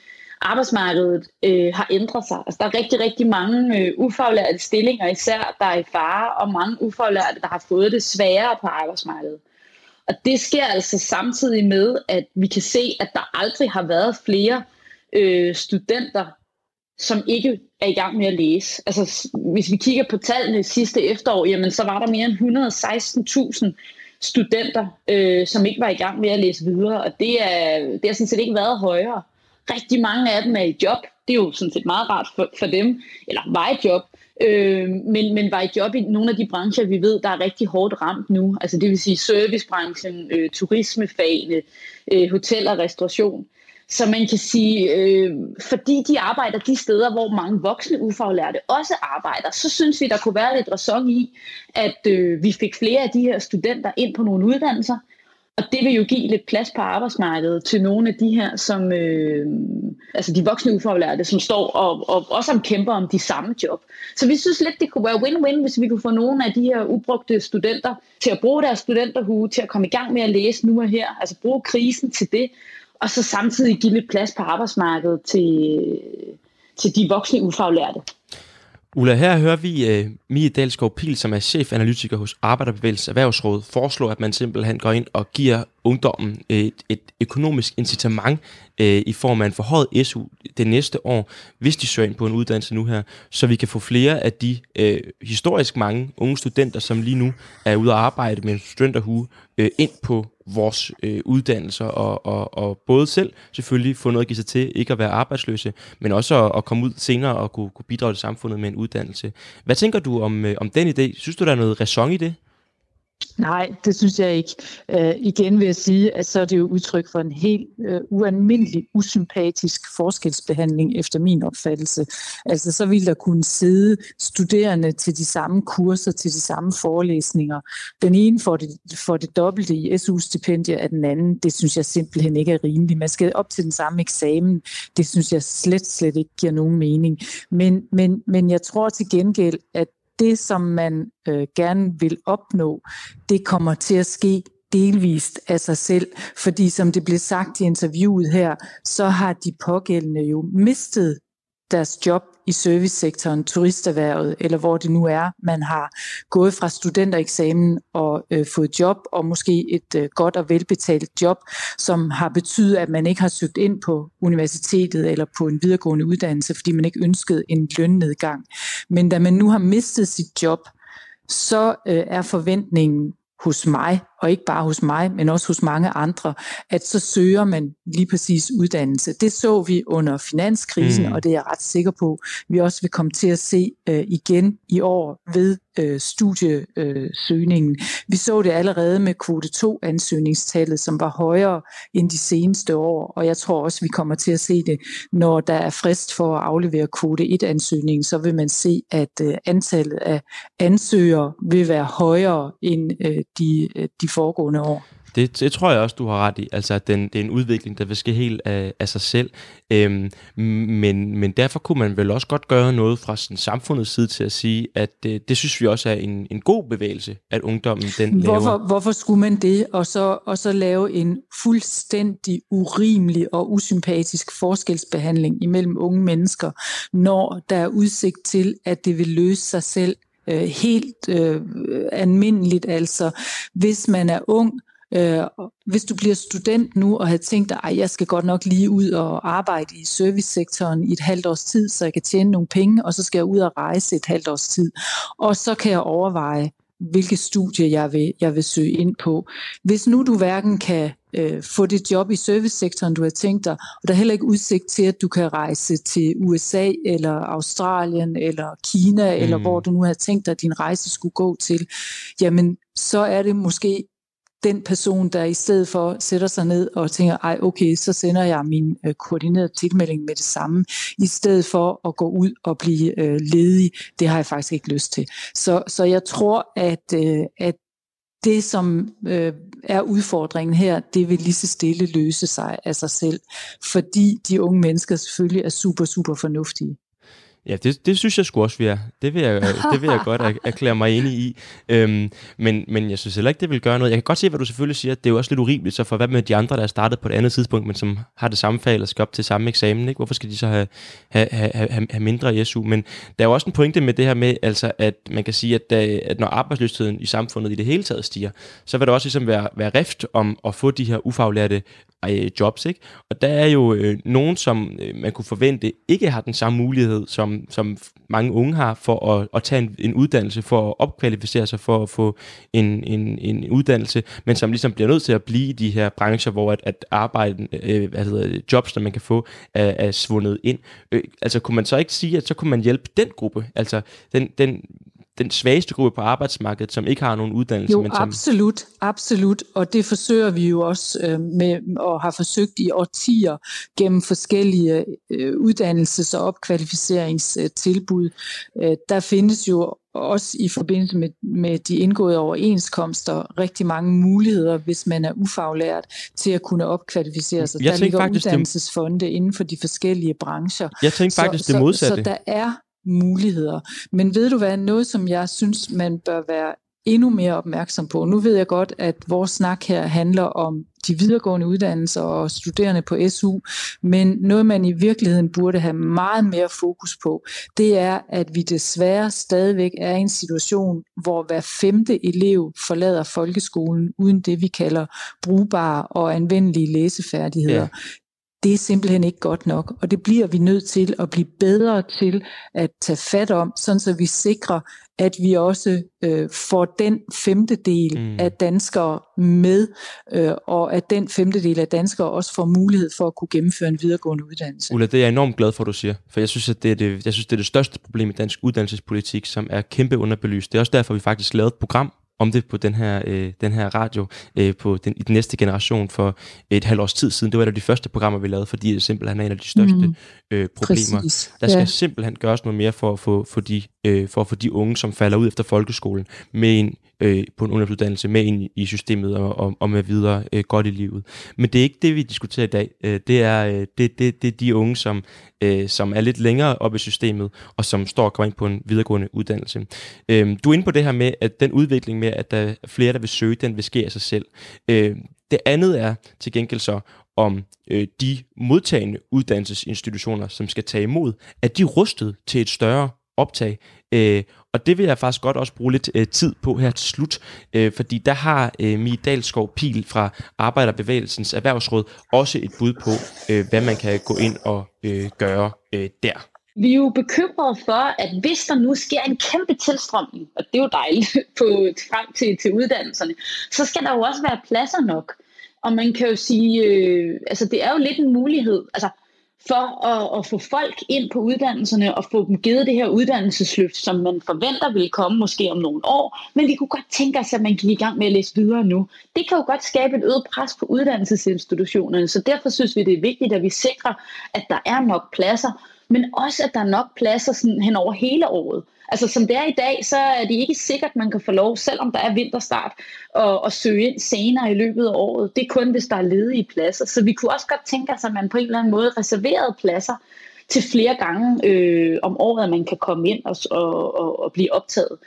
arbejdsmarkedet øh, har ændret sig. Altså der er rigtig, rigtig mange øh, ufaglærte stillinger især, der er i fare, og mange ufaglærte, der har fået det sværere på arbejdsmarkedet. Og det sker altså samtidig med, at vi kan se, at der aldrig har været flere øh, studenter, som ikke er i gang med at læse. Altså, hvis vi kigger på tallene sidste efterår, jamen, så var der mere end 116.000 studenter, øh, som ikke var i gang med at læse videre, og det, er, det har sådan set ikke været højere. Rigtig mange af dem er i job. Det er jo sådan set meget rart for, for dem, eller var i job, øh, men, men var i job i nogle af de brancher, vi ved, der er rigtig hårdt ramt nu. Altså det vil sige servicebranchen, øh, turismefagene, øh, hotel og restauration. Så man kan sige, øh, fordi de arbejder de steder, hvor mange voksne ufaglærte også arbejder, så synes vi, der kunne være lidt ræson i, at øh, vi fik flere af de her studenter ind på nogle uddannelser. Og det vil jo give lidt plads på arbejdsmarkedet til nogle af de her, som, øh, altså de voksne ufaglærte, som står og, og også kæmper om de samme job. Så vi synes lidt, det kunne være win-win, hvis vi kunne få nogle af de her ubrugte studenter til at bruge deres studenterhue, til at komme i gang med at læse nu og her, altså bruge krisen til det, og så samtidig give lidt plads på arbejdsmarkedet til, til de voksne ufaglærte. Ulla, her hører vi uh, Mie Dalsgaard Pil, som er chefanalytiker hos Arbejderbevægelsens Erhvervsråd, foreslå, at man simpelthen går ind og giver ungdommen et, et økonomisk incitament uh, i form af en forhøjet SU det næste år, hvis de søger ind på en uddannelse nu her, så vi kan få flere af de uh, historisk mange unge studenter, som lige nu er ude at arbejde med en studenterhue, uh, ind på vores øh, uddannelser, og, og, og både selv selvfølgelig få noget at give sig til, ikke at være arbejdsløse, men også at, at komme ud senere og kunne, kunne bidrage til samfundet med en uddannelse. Hvad tænker du om, øh, om den idé? Synes du, der er noget ræson i det? Nej, det synes jeg ikke. Øh, igen vil jeg sige, at så er det jo udtryk for en helt øh, ualmindelig usympatisk forskelsbehandling efter min opfattelse. Altså så vil der kunne sidde studerende til de samme kurser, til de samme forelæsninger. Den ene får det, får det dobbelte i SU-stipendier af den anden. Det synes jeg simpelthen ikke er rimeligt. Man skal op til den samme eksamen. Det synes jeg slet, slet ikke giver nogen mening. Men, men, men jeg tror til gengæld, at det, som man øh, gerne vil opnå, det kommer til at ske delvist af sig selv, fordi som det blev sagt i interviewet her, så har de pågældende jo mistet deres job i servicesektoren, turisterhvervet, eller hvor det nu er, man har gået fra studentereksamen og øh, fået job, og måske et øh, godt og velbetalt job, som har betydet, at man ikke har søgt ind på universitetet eller på en videregående uddannelse, fordi man ikke ønskede en lønnedgang. Men da man nu har mistet sit job, så øh, er forventningen hos mig, og ikke bare hos mig, men også hos mange andre, at så søger man lige præcis uddannelse. Det så vi under finanskrisen, mm. og det er jeg ret sikker på, vi også vil komme til at se øh, igen i år ved øh, studiesøgningen. Vi så det allerede med kvote 2 ansøgningstallet, som var højere end de seneste år, og jeg tror også, vi kommer til at se det, når der er frist for at aflevere kvote 1 ansøgningen, så vil man se, at øh, antallet af ansøgere vil være højere end øh, de, øh, de foregående år. Det, det tror jeg også, du har ret i. Altså, at den, det er en udvikling, der vil ske helt af, af sig selv. Øhm, men, men derfor kunne man vel også godt gøre noget fra sådan, samfundets side til at sige, at det, det synes vi også er en, en god bevægelse, at ungdommen den hvorfor, laver. Hvorfor skulle man det, og så, og så lave en fuldstændig urimelig og usympatisk forskelsbehandling imellem unge mennesker, når der er udsigt til, at det vil løse sig selv øh, helt øh, almindeligt. Altså, hvis man er ung, Øh, hvis du bliver student nu og har tænkt dig, at jeg skal godt nok lige ud og arbejde i servicesektoren i et halvt års tid, så jeg kan tjene nogle penge, og så skal jeg ud og rejse et halvt års tid. Og så kan jeg overveje, hvilke studier jeg vil, jeg vil søge ind på. Hvis nu du hverken kan øh, få det job i servicesektoren, du har tænkt dig, og der er heller ikke udsigt til, at du kan rejse til USA eller Australien eller Kina, mm. eller hvor du nu har tænkt dig, at din rejse skulle gå til, jamen så er det måske den person, der i stedet for sætter sig ned og tænker, ej okay, så sender jeg min øh, koordinerede tilmelding med det samme, i stedet for at gå ud og blive øh, ledig, det har jeg faktisk ikke lyst til. Så, så jeg tror, at, øh, at det, som øh, er udfordringen her, det vil lige så stille løse sig af sig selv, fordi de unge mennesker selvfølgelig er super, super fornuftige. Ja, det, det synes jeg sgu også, vi er. Det vil jeg, det vil jeg godt erklære mig enig i. Øhm, men, men jeg synes heller ikke, det vil gøre noget. Jeg kan godt se, hvad du selvfølgelig siger. Det er jo også lidt urimeligt, så for hvad med de andre, der er startet på et andet tidspunkt, men som har det samme fag, eller skal op til samme eksamen, ikke? hvorfor skal de så have, have, have, have, have mindre SU? Men der er jo også en pointe med det her med, altså, at man kan sige, at, at når arbejdsløsheden i samfundet i det hele taget stiger, så vil der også ligesom være, være rift om at få de her ufaglærte øh, jobs. Ikke? Og der er jo øh, nogen, som øh, man kunne forvente ikke har den samme mulighed, som, som mange unge har for at, at tage en, en uddannelse, for at opkvalificere sig, for at få en, en, en uddannelse, men som ligesom bliver nødt til at blive i de her brancher, hvor at, at arbejde, øh, hvad hedder jobs, der man kan få, er, er svundet ind. Øh, altså kunne man så ikke sige, at så kunne man hjælpe den gruppe, altså den, den den svageste gruppe på arbejdsmarkedet, som ikke har nogen uddannelse. Jo, men som... absolut, absolut, og det forsøger vi jo også øh, med, og har forsøgt i årtier gennem forskellige øh, uddannelses- og opkvalificeringstilbud. Øh, der findes jo også i forbindelse med, med de indgåede overenskomster rigtig mange muligheder, hvis man er ufaglært, til at kunne opkvalificere sig. Jeg der ligger faktisk, uddannelsesfonde det... inden for de forskellige brancher. Jeg tænkte faktisk så, det modsatte. Så, så der er muligheder. Men ved du hvad, noget som jeg synes, man bør være endnu mere opmærksom på. Nu ved jeg godt, at vores snak her handler om de videregående uddannelser og studerende på SU, men noget man i virkeligheden burde have meget mere fokus på, det er, at vi desværre stadigvæk er i en situation, hvor hver femte elev forlader folkeskolen uden det, vi kalder brugbare og anvendelige læsefærdigheder. Ja det er simpelthen ikke godt nok, og det bliver vi nødt til at blive bedre til at tage fat om, sådan så vi sikrer, at vi også øh, får den femtedel mm. af danskere med, øh, og at den femtedel af danskere også får mulighed for at kunne gennemføre en videregående uddannelse. Ulla, det er jeg enormt glad for, at du siger, for jeg synes, at det er det, jeg synes, det, er det største problem i dansk uddannelsespolitik, som er kæmpe underbelyst. Det er også derfor, vi faktisk lavede et program om det på den her, øh, den her radio øh, på den, i den næste generation for et halvt års tid siden. Det var et af de første programmer, vi lavede, fordi det simpelthen er en af de største mm. øh, problemer. Præcis. Der skal ja. simpelthen gøres noget mere for at få for de, øh, for at få de unge, som falder ud efter folkeskolen, med ind øh, på en ungdomsuddannelse, med ind i systemet og, og, og med videre øh, godt i livet. Men det er ikke det, vi diskuterer i dag. Øh, det, er, øh, det, det, det er de unge, som, øh, som er lidt længere oppe i systemet, og som står og kommer ind på en videregående uddannelse. Øh, du er inde på det her med, at den udvikling med, at der er flere, der vil søge, den vil ske af sig selv. Øh, det andet er til gengæld så, om øh, de modtagende uddannelsesinstitutioner, som skal tage imod, at de rustet til et større optag. Øh, og det vil jeg faktisk godt også bruge lidt øh, tid på her til slut, øh, fordi der har øh, Mie Dalskov Pil fra Arbejderbevægelsens Erhvervsråd også et bud på, øh, hvad man kan gå ind og øh, gøre øh, der. Vi er jo bekymrede for, at hvis der nu sker en kæmpe tilstrømning, og det er jo dejligt på, frem til, til uddannelserne, så skal der jo også være pladser nok. Og man kan jo sige, øh, altså det er jo lidt en mulighed. Altså for at, at få folk ind på uddannelserne og få dem givet det her uddannelsesløft, som man forventer vil komme måske om nogle år. Men vi kunne godt tænke os, at man gik i gang med at læse videre nu. Det kan jo godt skabe et øget pres på uddannelsesinstitutionerne, så derfor synes vi, det er vigtigt, at vi sikrer, at der er nok pladser, men også, at der er nok pladser sådan hen over hele året. Altså som det er i dag, så er det ikke sikkert, at man kan få lov, selvom der er vinterstart, at, at søge ind senere i løbet af året. Det er kun, hvis der er ledige pladser. Så vi kunne også godt tænke os, at man på en eller anden måde reserverede pladser til flere gange øh, om året, at man kan komme ind og, og, og, og blive optaget.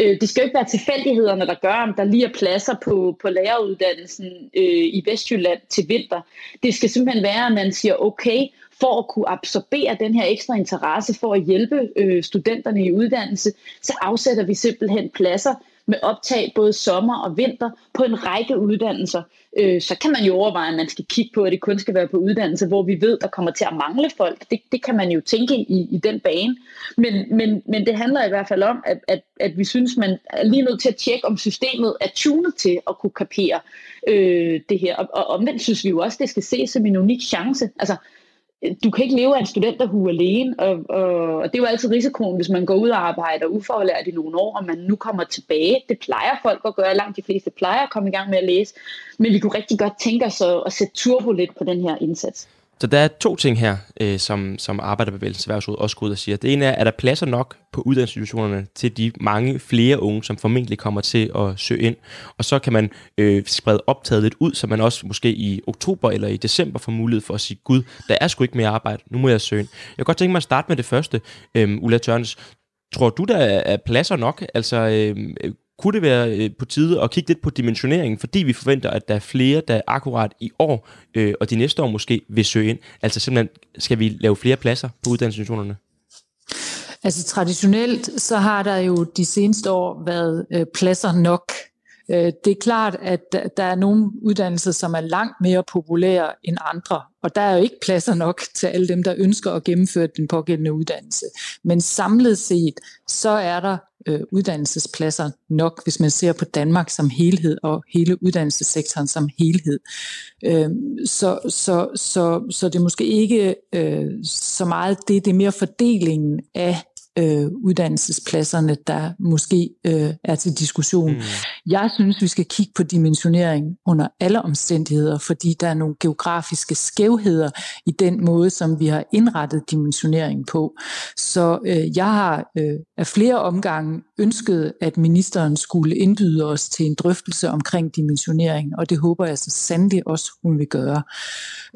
Øh, det skal jo ikke være tilfældighederne, der gør, om der lige er pladser på, på læreruddannelsen øh, i Vestjylland til vinter. Det skal simpelthen være, at man siger, okay, for at kunne absorbere den her ekstra interesse for at hjælpe øh, studenterne i uddannelse, så afsætter vi simpelthen pladser med optag både sommer og vinter på en række uddannelser. Øh, så kan man jo overveje, at man skal kigge på, at det kun skal være på uddannelse, hvor vi ved, der kommer til at mangle folk. Det, det kan man jo tænke i, i den bane. Men, men, men det handler i hvert fald om, at, at, at vi synes, man er lige nødt til at tjekke, om systemet er tunet til at kunne kapere øh, det her. Og, og omvendt synes vi jo også, at det skal ses som en unik chance. Altså, du kan ikke leve af en studenterhue alene, og, og, og det er jo altid risikoen, hvis man går ud og arbejder ufaglært i nogle år, og man nu kommer tilbage. Det plejer folk at gøre, langt de fleste plejer at komme i gang med at læse, men vi kunne rigtig godt tænke os at, at sætte turbo lidt på den her indsats. Så der er to ting her, øh, som, som Arbejderbevægelsens Erhvervsråd også går ud og siger. Det ene er, er der pladser nok på uddannelsesinstitutionerne til de mange flere unge, som formentlig kommer til at søge ind. Og så kan man øh, sprede optaget lidt ud, så man også måske i oktober eller i december får mulighed for at sige, gud, der er sgu ikke mere arbejde, nu må jeg søge ind. Jeg kan godt tænke mig at starte med det første, øh, Ulla Tørnes. Tror du, der er pladser nok? Altså, øh, kunne det være øh, på tide at kigge lidt på dimensioneringen, fordi vi forventer, at der er flere, der akkurat i år øh, og de næste år måske vil søge ind? Altså simpelthen, skal vi lave flere pladser på uddannelsesinstitutionerne? Altså traditionelt, så har der jo de seneste år været øh, pladser nok. Øh, det er klart, at der er nogle uddannelser, som er langt mere populære end andre, og der er jo ikke pladser nok til alle dem, der ønsker at gennemføre den pågældende uddannelse. Men samlet set, så er der øh, uddannelsespladser nok, hvis man ser på Danmark som helhed og hele uddannelsessektoren som helhed. Øh, så, så, så, så det er måske ikke øh, så meget det, det er mere fordelingen af øh, uddannelsespladserne, der måske øh, er til diskussion. Mm. Jeg synes, vi skal kigge på dimensionering under alle omstændigheder, fordi der er nogle geografiske skævheder i den måde, som vi har indrettet dimensionering på. Så øh, jeg har øh, af flere omgange ønsket, at ministeren skulle indbyde os til en drøftelse omkring dimensionering, og det håber jeg så sandelig også, hun vil gøre.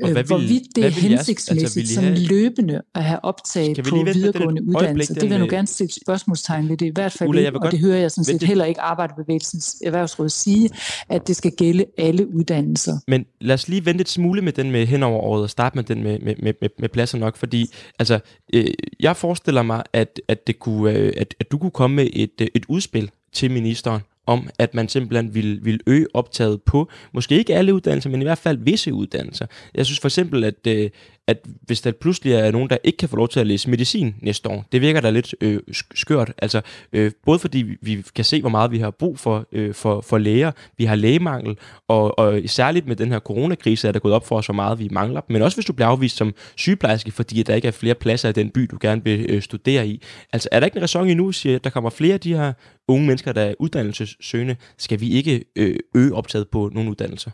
Og hvad vil, Hvorvidt det er hensigtsmæssigt altså, som løbende at have optaget på videregående uddannelser, det vil jeg nu gerne stille spørgsmålstegn ved det i hvert fald, Ulla, og det hører jeg sådan set heller ikke Arbejderbevægelsens Erhvervsråd sige, at det skal gælde alle uddannelser. Men lad os lige vente et smule med den med henover året og starte med den med, med, med, med, med pladser nok, fordi altså, øh, jeg forestiller mig, at, at, det kunne, øh, at, at du kunne komme med et, øh, et udspil til ministeren om, at man simpelthen vil, vil øge optaget på, måske ikke alle uddannelser, men i hvert fald visse uddannelser. Jeg synes for eksempel, at, øh, at hvis der pludselig er nogen, der ikke kan få lov til at læse medicin næste år, det virker da lidt øh, skørt. Altså, øh, både fordi vi, kan se, hvor meget vi har brug for, øh, for, for læger, vi har lægemangel, og, og særligt med den her coronakrise er der gået op for os, hvor meget vi mangler Men også hvis du bliver afvist som sygeplejerske, fordi der ikke er flere pladser i den by, du gerne vil øh, studere i. Altså, er der ikke en ræson endnu, siger, at der kommer flere af de her unge mennesker, der er uddannelsessøgende, skal vi ikke øh, øge optaget på nogle uddannelser?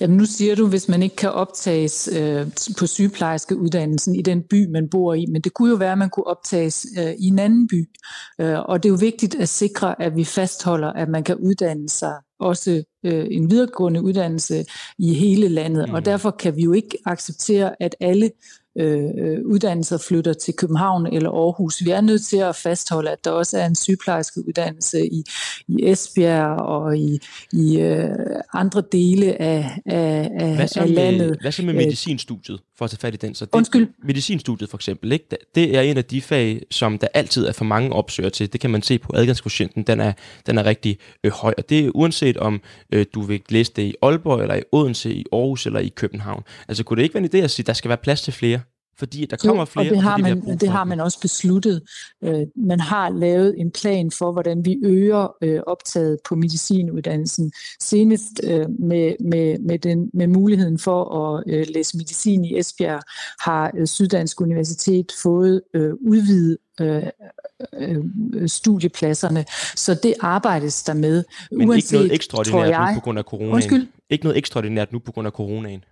Jamen nu siger du, hvis man ikke kan optages øh, på sygeplejerskeuddannelsen i den by, man bor i, men det kunne jo være, at man kunne optages øh, i en anden by. Øh, og det er jo vigtigt at sikre, at vi fastholder, at man kan uddanne sig også øh, en videregående uddannelse i hele landet, mm. og derfor kan vi jo ikke acceptere, at alle øh, uddannelser flytter til København eller Aarhus. Vi er nødt til at fastholde, at der også er en sygeplejerske uddannelse i, i Esbjerg og i, i øh, andre dele af, af, hvad så af landet. Med, hvad så med medicinstudiet, for at tage fat i den? Så det, Undskyld? Medicinstudiet for eksempel, ikke? det er en af de fag, som der altid er for mange opsøger til. Det kan man se på adgangskvotienten, den er, den er rigtig øh, høj. Og det er uanset om øh, du vil læse det i Aalborg, eller i Odense, i Aarhus eller i København. Altså kunne det ikke være en idé at sige, at der skal være plads til flere? Fordi der kommer jo, flere, og det har, man, det har man også besluttet. Øh, man har lavet en plan for, hvordan vi øger øh, optaget på medicinuddannelsen. Senest øh, med, med, med, den, med muligheden for at øh, læse medicin i Esbjerg, har øh, Syddansk Universitet fået øh, udvidet øh, øh, studiepladserne. Så det arbejdes der med. Men Uanset, ikke noget ekstraordinært jeg, nu på grund af coronaen? Undskyld? Ikke noget ekstraordinært nu på grund af coronaen?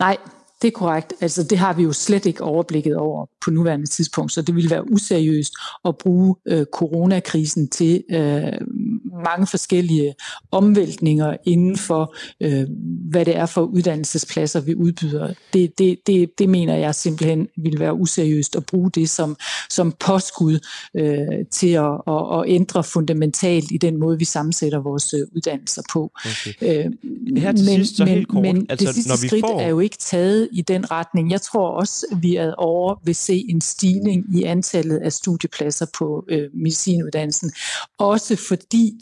Nej, det er korrekt. Altså, det har vi jo slet ikke overblikket over på nuværende tidspunkt, så det ville være useriøst at bruge øh, coronakrisen til øh, mange forskellige omvæltninger inden for, øh, hvad det er for uddannelsespladser, vi udbyder. Det, det, det, det mener jeg simpelthen ville være useriøst at bruge det som, som påskud øh, til at, at, at ændre fundamentalt i den måde, vi sammensætter vores øh, uddannelser på. Okay. Øh, Her til men, sidst, så men, helt kort. Men altså, det sidste når vi skridt får... er jo ikke taget i den retning. Jeg tror også, vi er over vil se en stigning i antallet af studiepladser på øh, medicinuddannelsen. Også fordi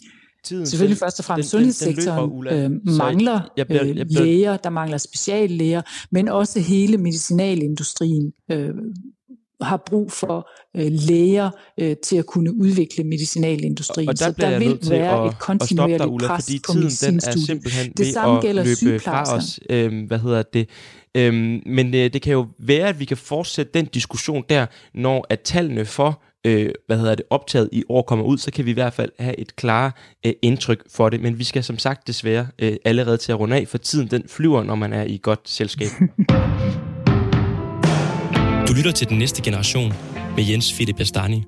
Tiden, selvfølgelig den, først og fremmest den, sundhedssektoren den, den løber, øh, mangler jeg bliver, jeg bliver... Øh, læger, der mangler speciallæger, men også hele medicinalindustrien øh, har brug for øh, læger øh, til at kunne udvikle medicinalindustrien. Og der så der vil være at, et kontinuerligt dig, Ulla, pres fordi på tiden den er simpelthen det samme gælder løbe fra os. Øh, hvad hedder det? Øhm, men øh, det kan jo være, at vi kan fortsætte den diskussion der, når at tallene for øh, hvad hedder det, optaget i år kommer ud, så kan vi i hvert fald have et klare øh, indtryk for det. Men vi skal som sagt desværre øh, allerede til at runde af, for tiden den flyver, når man er i godt selskab. Du lytter til den næste generation med Jens Philip Bastani.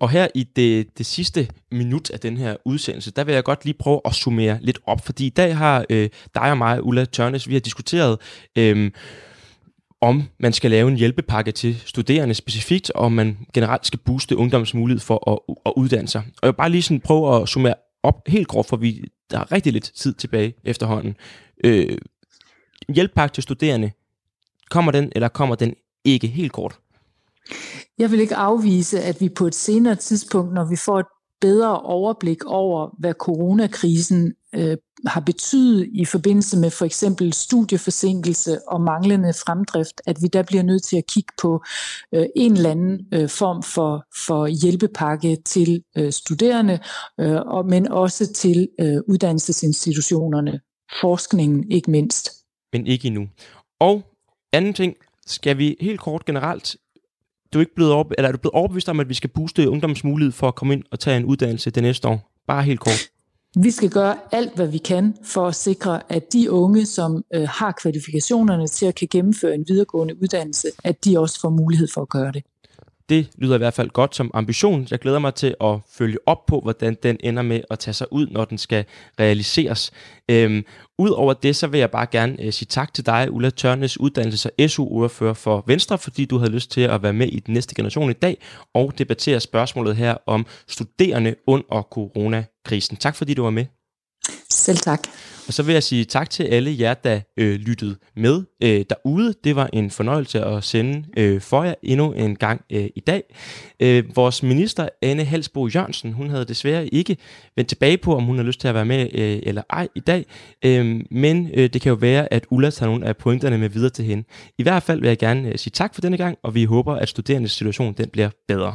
Og her i det, det sidste minut af den her udsendelse, der vil jeg godt lige prøve at summere lidt op, fordi i dag har øh, dig og mig, Ulla Tørnes, vi har diskuteret, øh, om man skal lave en hjælpepakke til studerende specifikt, og om man generelt skal booste ungdoms mulighed for at, at uddanne sig. Og jeg vil bare lige sådan prøve at summere op helt groft, for vi der er rigtig lidt tid tilbage efterhånden. Øh, hjælpepakke til studerende, kommer den, eller kommer den ikke helt kort? Jeg vil ikke afvise, at vi på et senere tidspunkt, når vi får et bedre overblik over, hvad coronakrisen øh, har betydet i forbindelse med for eksempel studieforsinkelse og manglende fremdrift, at vi der bliver nødt til at kigge på øh, en eller anden øh, form for, for hjælpepakke til øh, studerende, øh, og, men også til øh, uddannelsesinstitutionerne, forskningen ikke mindst. Men ikke endnu. Og anden ting, skal vi helt kort generelt du er ikke blevet, op, eller er du blevet overbevist om, at vi skal booste ungdoms mulighed for at komme ind og tage en uddannelse det næste år? Bare helt kort. Vi skal gøre alt, hvad vi kan for at sikre, at de unge, som øh, har kvalifikationerne til at kan gennemføre en videregående uddannelse, at de også får mulighed for at gøre det. Det lyder i hvert fald godt som ambition. Jeg glæder mig til at følge op på, hvordan den ender med at tage sig ud, når den skal realiseres. Øhm, Udover det, så vil jeg bare gerne øh, sige tak til dig, Ulla Tørnes, uddannelses- og SU-ordfører for Venstre, fordi du havde lyst til at være med i den næste generation i dag og debattere spørgsmålet her om studerende under coronakrisen. Tak fordi du var med. Selv tak. Og så vil jeg sige tak til alle jer, der øh, lyttede med øh, derude. Det var en fornøjelse at sende øh, for jer endnu en gang øh, i dag. Øh, vores minister, Anne Halsbo Jørgensen, hun havde desværre ikke vendt tilbage på, om hun har lyst til at være med øh, eller ej i dag. Øh, men øh, det kan jo være, at Ulla tager nogle af pointerne med videre til hende. I hvert fald vil jeg gerne øh, sige tak for denne gang, og vi håber, at studerendes situation den bliver bedre.